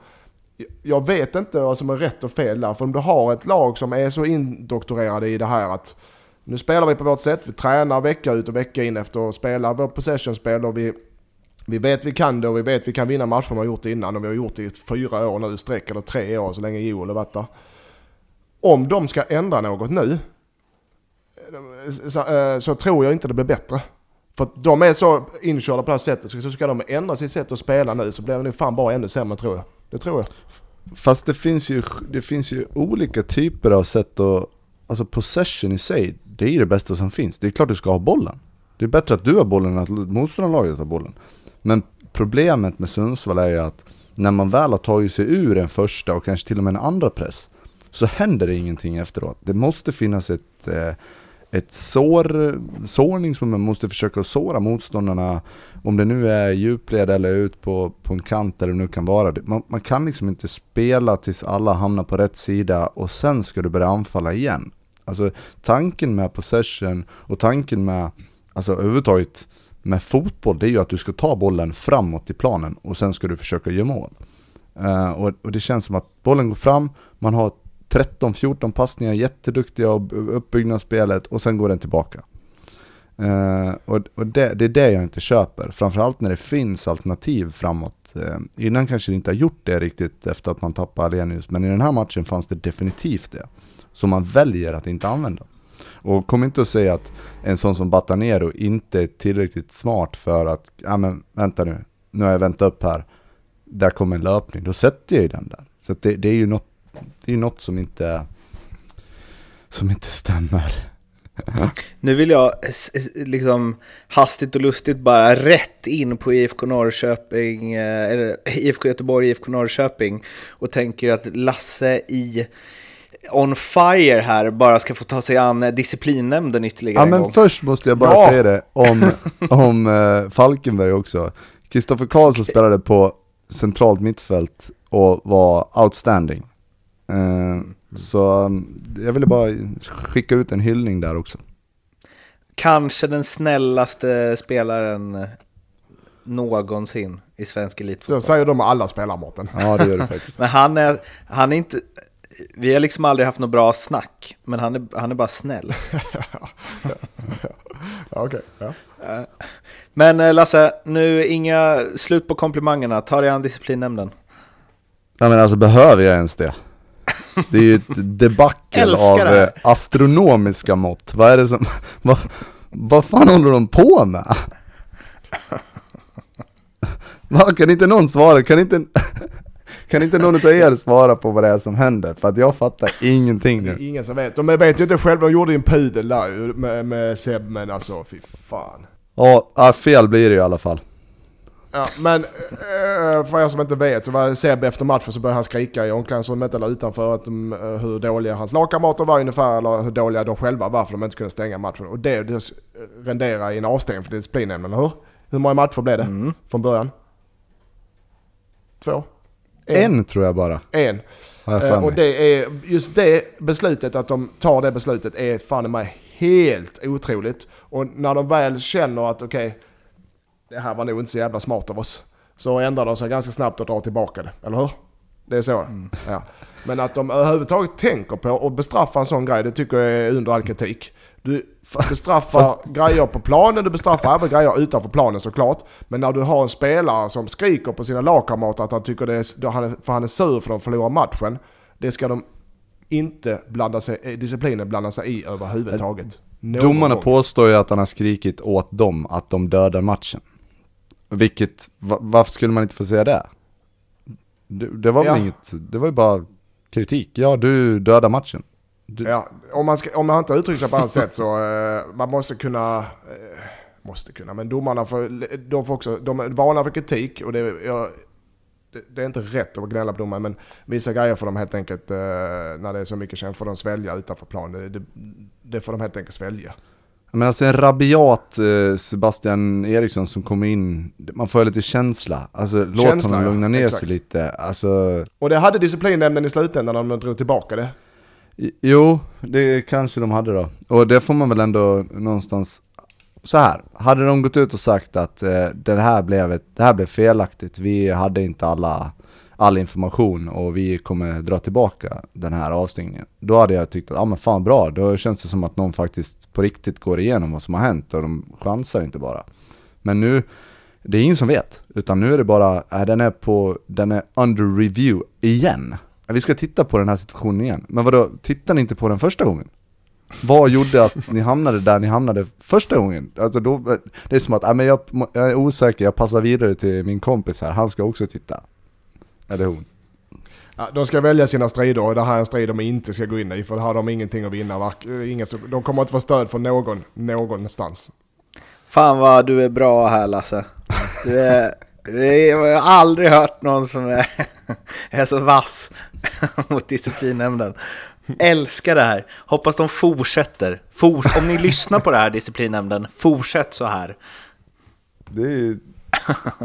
jag vet inte vad som är rätt och fel där. För om du har ett lag som är så indoktorerade i det här att nu spelar vi på vårt sätt, vi tränar vecka ut och vecka in efter att spela vårt possession-spel och vi, vi vet vi kan det och vi vet vi kan vinna matcher vi har gjort det innan och vi har gjort det i fyra år nu, sträck eller tre år så länge Joel har varit där. Om de ska ändra något nu så, eh, så tror jag inte det blir bättre. För att de är så inkörda på det här sättet, så ska de ändra sitt sätt att spela nu så blir det nog fan bara ännu sämre tror jag. Det tror jag. Fast det finns ju, det finns ju olika typer av sätt att, alltså possession i sig, det är ju det bästa som finns. Det är klart du ska ha bollen. Det är bättre att du har bollen än att motståndarlaget har bollen. Men problemet med Sundsvall är ju att när man väl har tagit sig ur en första och kanske till och med en andra press, så händer det ingenting efteråt. Det måste finnas ett, eh, ett sår, sårningsmoment, man måste försöka såra motståndarna, om det nu är djupled eller ut på, på en kant eller det nu kan vara. Man, man kan liksom inte spela tills alla hamnar på rätt sida och sen ska du börja anfalla igen. Alltså tanken med possession och tanken med, alltså överhuvudtaget med fotboll, det är ju att du ska ta bollen framåt i planen och sen ska du försöka göra mål. Uh, och, och det känns som att bollen går fram, man har 13-14 passningar, jätteduktiga och uppbyggnadsspelet och sen går den tillbaka. Eh, och och det, det är det jag inte köper, framförallt när det finns alternativ framåt. Eh, innan kanske det inte har gjort det riktigt efter att man tappade Alenius, men i den här matchen fanns det definitivt det. Som man väljer att inte använda. Och kom inte att säga att en sån som Batanero inte är tillräckligt smart för att, ja men vänta nu, nu har jag väntat upp här, där kommer en löpning, då sätter jag ju den där. Så det, det är ju något, det är något som inte, som inte stämmer. Nu vill jag liksom hastigt och lustigt bara rätt in på IFK Norrköping, eh, eller IFK Göteborg, IFK Norrköping och tänker att Lasse i On Fire här bara ska få ta sig an disciplinnämnden ytterligare Ja en men gång. först måste jag bara Ja. säga det om, om eh, Falkenberg också. Kristoffer Karlsson spelade på centralt mittfält och var outstanding. Eh, så um, jag ville bara skicka ut en hyllning där också. Kanske den snällaste spelaren eh, någonsin i svensk Så elitfotboll. säger de alla spelar Mårten. Ja det gör det faktiskt. Men han är, han är inte... Vi har liksom aldrig haft något bra snack, men han är, han är bara snäll. Ja, okej. Ja. Men eh, Lasse, nu inga slut på komplimangerna. Ta dig an disciplinnämnden. Ja men alltså behöver jag ens det? Det är ju ett debacle av eh, astronomiska mått. Vad är det som, vad, vad fan håller de på med? Vad, kan inte någon svara? Kan inte, kan inte någon av er svara på vad det är som händer? För att jag fattar ingenting nu. ingen som vet. De vet ju inte själva, de gjorde ju en pudel där ju med, med Seb, men alltså fy fan. Ja, ja, fel blir det i alla fall. Ja, men eh, för er som inte vet så var Seb efter matchen så började han skrika i omklädningsrummet eller utanför att de, eh, hur dåliga hans lagkamrater var ungefär eller hur dåliga de själva var för de inte kunde stänga matchen. Och det, det renderar i en avstängning för disciplinnämnden, eller hur? Hur många matcher blev det från början? Två? En tror jag bara, En. jag Eh, och det är, just det beslutet, att de tar det beslutet är fan i mig helt otroligt. Och när de väl känner att okej, det här var nog inte så jävla smart av oss. Så ändrar de sig ganska snabbt och drar tillbaka det, eller hur? Det är så? Ja. Men att de överhuvudtaget tänker på att bestraffa en sån grej, det tycker jag är under all kritik. Du bestraffar grejer på planen, du bestraffar även grejer utanför planen såklart. Men när du har en spelare som skriker på sina lagkamrater att han tycker det är, för han är sur för att de förlorar matchen. Det ska de inte blanda sig, disciplinen blanda sig i överhuvudtaget. Någon Domarna gång. påstår ju att han har skrikit åt dem att de dödar matchen. Vilket, va, varför skulle man inte få säga det? Det, det var väl Ja. inget, det var ju bara kritik. Ja, du dödar matchen. Du, Ja, om man, ska, om man inte uttrycker sig på annat sätt så eh, man måste kunna, eh, måste kunna, men domarna får, de får också, de är vana för kritik och det, jag, det, är inte rätt att gnälla på domaren men vissa grejer får de helt enkelt, eh, när det är så mycket känt, får de svälja utanför plan. Det, det, det får de helt enkelt svälja. Men alltså en rabiat eh, Sebastian Eriksson som kommer in, man får lite känsla. Alltså låt Känsla, honom ja. lugna ner Exakt. sig lite. Alltså, Och det hade disciplinnämnden i slutändan när de drog tillbaka det. jo, det kanske de hade då. Och det får man väl ändå någonstans, så här. hade de gått ut och sagt att eh, det, här blev ett, det här blev felaktigt, vi hade inte alla, all information och vi kommer dra tillbaka den här avstängningen. Då hade jag tyckt att, ja men fan bra, då känns det som att någon faktiskt på riktigt går igenom vad som har hänt och de chansar inte bara. Men nu, det är ingen som vet, utan nu är det bara, äh, den är på, den är under review igen. Vi ska titta på den här situationen igen. Men vadå, tittar ni inte på den första gången? Vad gjorde att ni hamnade där ni hamnade första gången? Alltså då, det är som att, äh, men jag, jag är osäker, jag passar vidare till min kompis här, han ska också titta. Eller hon. Ja, de ska välja sina strider och det här är en strid de inte ska gå in i för det har de ingenting att vinna. Eh, Ingen, de kommer inte få stöd från någon, någonstans. Fan vad du är bra här Lasse. Du är, jag har aldrig hört någon som är, är så vass mot disciplinnämnden. Älskar det här. Hoppas de fortsätter. For, om ni lyssnar på det här disciplinnämnden, fortsätt så här. Det är.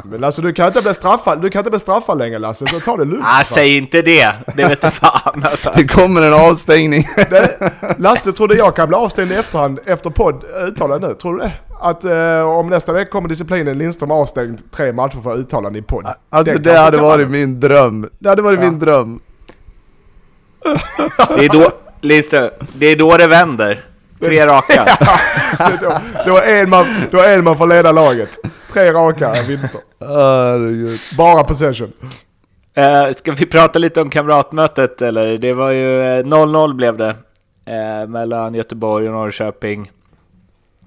Men alltså du kan inte bli straffad, du kan inte bli straffad längre Lasse, så ta det lugnt. Ah, säg inte det, det vet du fan alltså. Det kommer en avstängning! Det, Lasse trodde jag kan bli avstängd i efterhand efter podd uttalande nu, tror du det? Att eh, om nästa vecka kommer disciplinen Lindström avstängd tre matcher för uttalande i podd. Alltså det kanske hade varit min dröm. Det hade varit Ja. min dröm. Det är då, Lindström, det är då det vänder. Tre raka. då, då, är en man, då är en man får leda laget. Tre raka vinster. Bara possession. Eh, ska vi prata lite om kamratmötet eller? Det var ju eh, 0-0 blev det. eh, mellan Göteborg och Norrköping.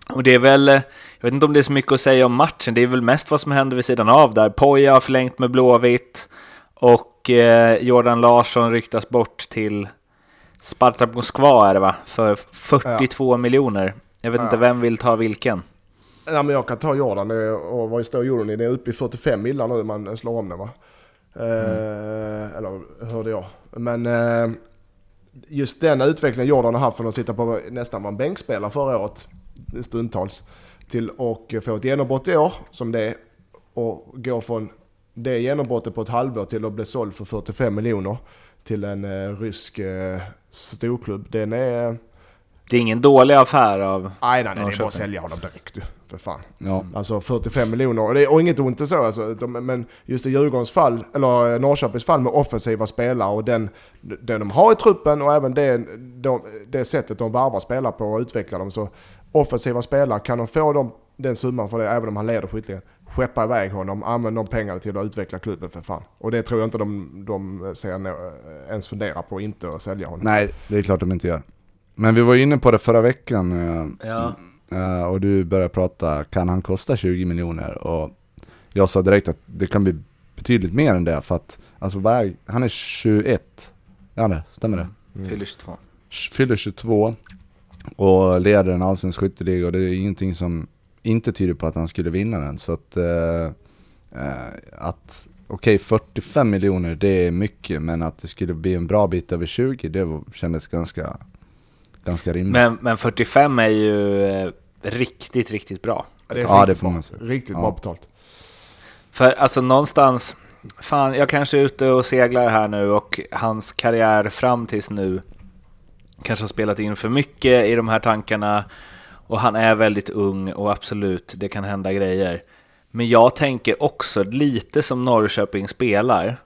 Och det är väl, jag vet inte om det är så mycket att säga om matchen, det är väl mest vad som händer vid sidan av där. Poja har förlängt med Blåvitt och eh, Jordan Larsson ryktas bort till Spartak Moskva är det va? För 42 ja. miljoner. Jag vet ja. inte vem vill ta vilken. Ja, men jag kan ta Jordan. Och vad står euron i? Det är uppe i 45 millar nu man slår om den va? Mm. Eh, eller hörde jag. Men eh, just den utvecklingen Jordan har haft från att sitta på nästan en bänkspelare förra året, stundtals, till att få ett genombrott i år som det är. Och gå från det genombrottet på ett halvår till att bli såld för 45 miljoner till en eh, rysk eh, storklubb. Den är... Det är ingen dålig affär av Nej, nej, nej det är bara att sälja honom direkt du. För fan. Ja. Alltså 45 miljoner. Och, det, och inget ont och så alltså. De, men just i Djurgårdens fall, eller Norrköpings fall med offensiva spelare och den, den de har i truppen och även det, de, det sättet de varvar spelare på och utvecklar dem. Så offensiva spelare, kan de få dem, den summan för det, även om han leder skytteligan, skeppa iväg honom, använd de pengarna till att utveckla klubben för fan. Och det tror jag inte de, de ser, ens funderar på, inte att sälja honom. Nej, det är klart de inte gör. Men vi var inne på det förra veckan. Eh, ja. Eh, och du började prata, kan han kosta 20 miljoner? Och jag sa direkt att det kan bli betydligt mer än det för att, alltså väg, han är 21. Ja det, stämmer det? Mm. Fyller 22. Fyller 22 och leder en allsvensk skytteliga och det är ingenting som inte tyder på att han skulle vinna den. Så att, eh, eh att okej okay, 45 miljoner det är mycket men att det skulle bli en bra bit över 20 det kändes ganska, ganska rimligt. Men, men 45 är ju eh, riktigt, riktigt bra. Ja, det, ja, det får man säga. Riktigt ja. bra betalt. För alltså någonstans, fan jag kanske är ute och seglar här nu och hans karriär fram tills nu kanske har spelat in för mycket i de här tankarna och han är väldigt ung och absolut, det kan hända grejer. Men jag tänker också lite som Norrköping spelar,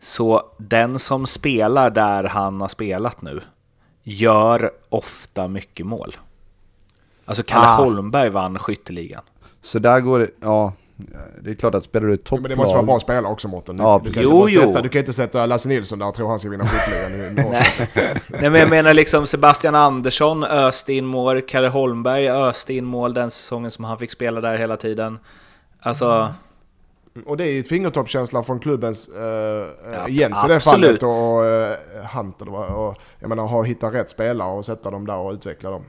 så den som spelar där han har spelat nu gör ofta mycket mål. Alltså Kalle ah. Holmberg vann skytteligan. Så där går det, ja. Det är klart att spelar du topplag... Men det måste vara bra spelare också Mårten. Ja, du, kan jo, jo. Sätta, du kan inte sätta Lasse Nilsson där och tro han ska vinna skytteligan. Nej. Men jag menar liksom Sebastian Andersson öste in mål, Kalle Holmberg öste in mål den säsongen som han fick spela där hela tiden. Alltså... Mm. Och det är ju ett fingertoppskänsla från klubbens uh, ja, Jens i det fallet och uh, Hunter. Och, jag menar, ha hittat rätt spelare och sätta dem där och utveckla dem.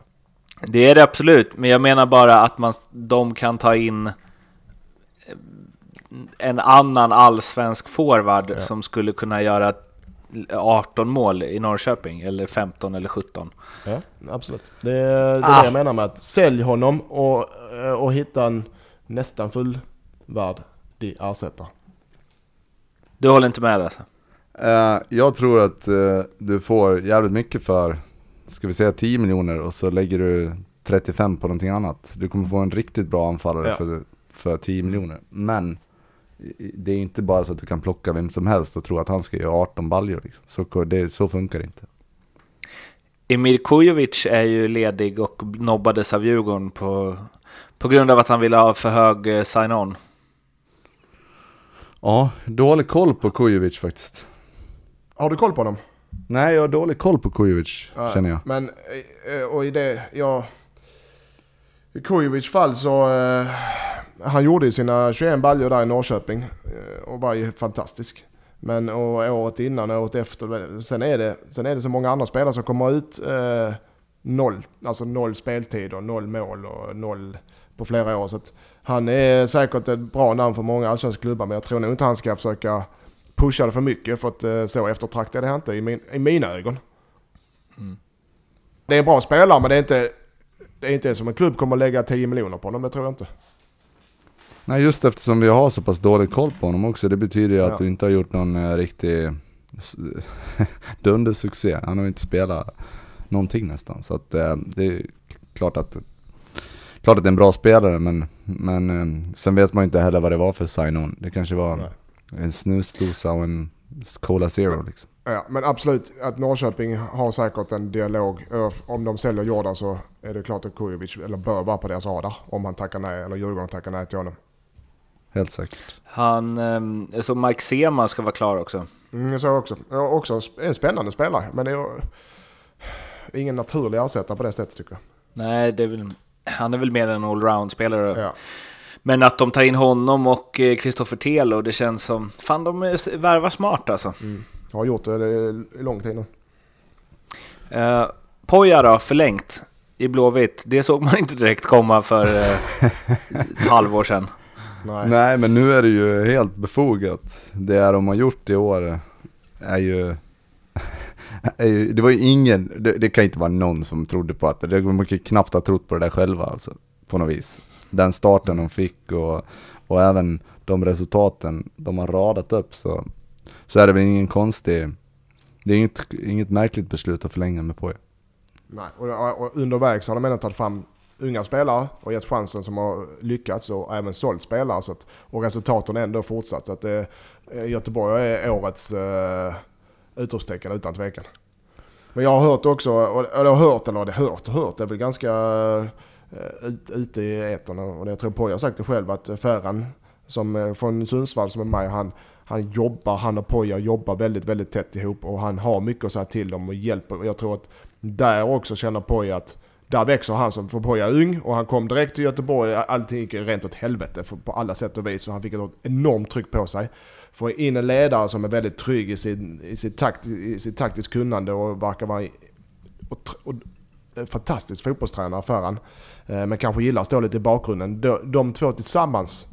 Det är det absolut, men jag menar bara att man, de kan ta in en annan allsvensk forward ja. som skulle kunna göra 18 mål i Norrköping, eller 15 eller 17. Ja, absolut. Det, är det, ah. jag menar med att sälj honom och, och hitta en nästan fullvärdig ersättare. Du håller inte med alltså? Uh, jag tror att uh, du får jävligt mycket för ska vi säga 10 miljoner och så lägger du 35 på någonting annat. Du kommer få en riktigt bra anfallare ja. för, för 10 miljoner. Men det är inte bara så att du kan plocka vem som helst och tro att han ska göra 18 baljor. Liksom. Så, det, så funkar det inte. Emir Kujovic är ju ledig och nobbades av Djurgården på, på grund av att han ville ha för hög eh, sign-on. Ja, dålig koll på Kujovic faktiskt. Har du koll på honom? Nej, jag har dålig koll på Kujovic, ja, känner jag. Men, eh, och i det, ja... I Kujovic fall så... Eh, han gjorde ju sina 21 baljor där i Norrköping eh, och var ju fantastisk. Men och året innan och året efter, sen är, det, sen är det så många andra spelare som kommer ut eh, noll, alltså noll speltid och noll mål och noll på flera år. Så han är säkert ett bra namn för många allsvenska klubbar men jag tror nog inte han ska försöka pusha det för mycket för att eh, så eftertraktad är han inte i, min, i mina ögon. Mm. Det är en bra spelare men det är inte, det är inte som en klubb kommer att lägga 10 miljoner på honom, det tror jag inte. Nej just eftersom vi har så pass dålig koll på honom också. Det betyder ju att du inte har gjort någon uh, riktig dundersuccé. Han har inte spelat någonting nästan. Så att uh, det är klart att Klart att det är en bra spelare men, men uh, sen vet man ju inte heller vad det var för sign-on. Det kanske var Nej. en snusdosa och en Cola Zero liksom. Ja, men absolut att Norrköping har säkert en dialog. Om de säljer Jordan så är det klart att Kujovic eller bör vara på deras radar. Om han tackar nej, eller Djurgården tackar nej till honom. Helt säkert. Han, eh, så Mike Sema ska vara klar också. Mm, jag såg också. Ja, också en spännande spelare. Men det är, ingen naturlig ersättare på det sättet tycker jag. Nej, det är väl, han är väl mer en allround-spelare. Ja. Men att de tar in honom och Kristoffer Telo, det känns som... Fan, de är- värvar smart alltså. Mm. Jag har gjort det i lång tid nu. Uh, Poja då, förlängt i Blåvitt. Det såg man inte direkt komma för eh, ett halvår sedan. Nej. Nej men nu är det ju helt befogat. Det de har gjort i år är ju, är ju det var ju ingen, det, det kan inte vara någon som trodde på att det, man kan knappt ha trott på det där själva alltså, på något vis. Den starten de fick och, och även de resultaten de har radat upp så, så är det väl ingen konstig, det är inget, inget märkligt beslut att förlänga med Poja. Nej. Och, och undervägs har de ändå tagit fram unga spelare och gett chansen som har lyckats och även sålt spelare. Så att, och resultaten ändå fortsatt. Så att det, Göteborg är årets uh, utropstecken utan tvekan. Men jag har hört också, eller hört, eller det hört och hört, det är väl ganska uh, ut, ute i etern och det jag tror på, jag har sagt det själv att Ferran som från Sundsvall som är med, han, han jobbar, han och Poja jobbar väldigt, väldigt tätt ihop och han har mycket att säga till dem och hjälper. Och jag tror att där också känner Poja att där växer han som, för är ung och han kom direkt till Göteborg. Allting gick rent åt helvete på alla sätt och vis. Och han fick ett enormt tryck på sig. Få in en ledare som är väldigt trygg i, sin, i, sitt, takt, i sitt taktiskt kunnande och verkar vara och, och, eh, fantastisk fotbollstränare för han. Eh, men kanske gillar att stå lite i bakgrunden. De, de två tillsammans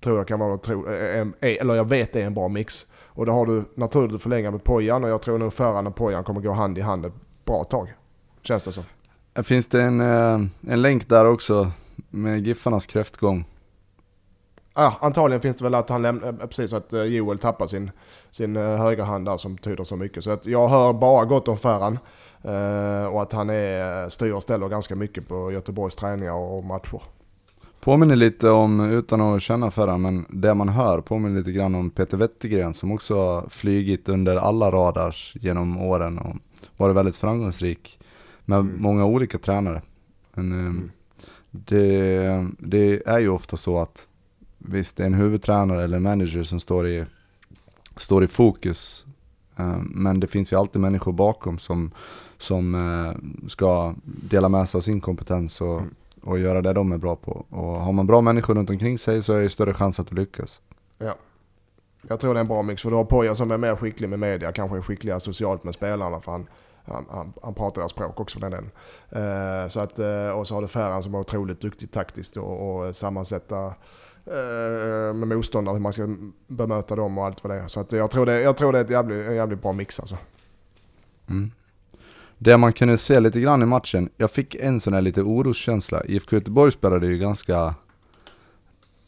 tror jag kan vara, tro, eh, eller jag vet det är en bra mix. Och då har du naturligt att förlänga med Pojan och jag tror nog Föran och Pojan kommer gå hand i hand ett bra tag. Känns det som. Finns det en, en länk där också med Giffarnas kräftgång? Ja, antagligen finns det väl att han lämnar, precis att Joel tappar sin, sin högra hand där som betyder så mycket. Så att jag hör bara gott om Ferran. Och att han är, styr och ställer ganska mycket på Göteborgs träningar och matcher. Påminner lite om, utan att känna Ferran, men det man hör påminner lite grann om Peter Wettergren som också har flygit under alla radars genom åren och varit väldigt framgångsrik med mm. många olika tränare. Men, mm. det, det, är ju ofta så att visst, det är en huvudtränare eller manager som står i, står i fokus. Men det finns ju alltid människor bakom som, som ska dela med sig av sin kompetens och, mm. och göra det de är bra på. Och har man bra människor runt omkring sig så är det större chans att du lyckas. Ja. Jag tror det är en bra mix, för du har Poja som är mer skicklig med media, kanske är skickligare socialt med spelarna. För han, han, han, han pratar deras språk också för den delen. Eh, så att, eh, och så har du Ferran som är otroligt duktig taktiskt och, och sammansätta eh, med motståndare, hur man ska bemöta dem och allt vad det är. Så att jag, tror det, jag tror det är ett jävligt, en jävligt bra mix alltså. Mm. Det man kunde se lite grann i matchen, jag fick en sån här lite oroskänsla. IFK Göteborg spelade ju ganska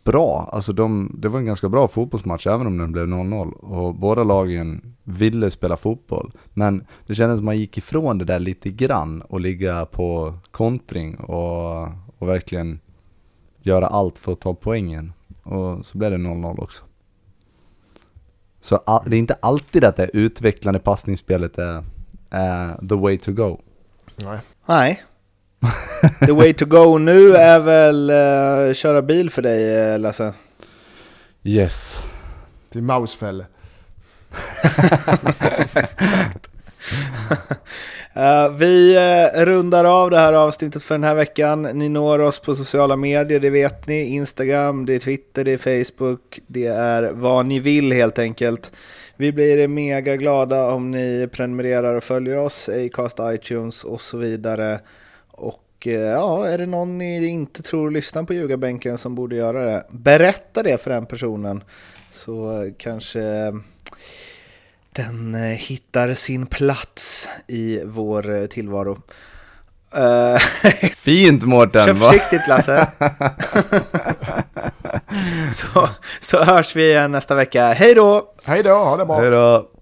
bra. Alltså de, det var en ganska bra fotbollsmatch även om den blev 0-0. Och båda lagen ville spela fotboll. Men det kändes som att man gick ifrån det där lite grann och ligga på kontring och, och verkligen göra allt för att ta poängen. Och så blev det 0-0 också. Så det är inte alltid att det utvecklande passningsspelet är, är the way to go. Nej. Nej, The way to go nu är väl uh, köra bil för dig uh, Lasse? Yes. Till Mausfäll. Exakt. Uh, vi uh, rundar av det här avsnittet för den här veckan. Ni når oss på sociala medier, det vet ni. Instagram, det är Twitter, det är Facebook. Det är vad ni vill helt enkelt. Vi blir mega glada om ni prenumererar och följer oss, Acast, iTunes och så vidare. Och ja, är det någon ni inte tror lyssnar på ljugarbänken som borde göra det, berätta det för den personen. Så kanske den hittar sin plats i vår tillvaro. Fint Mårten! Kör försiktigt Lasse! så, så hörs vi igen nästa vecka. Hej då! Hej då, ha det bra! Hej då!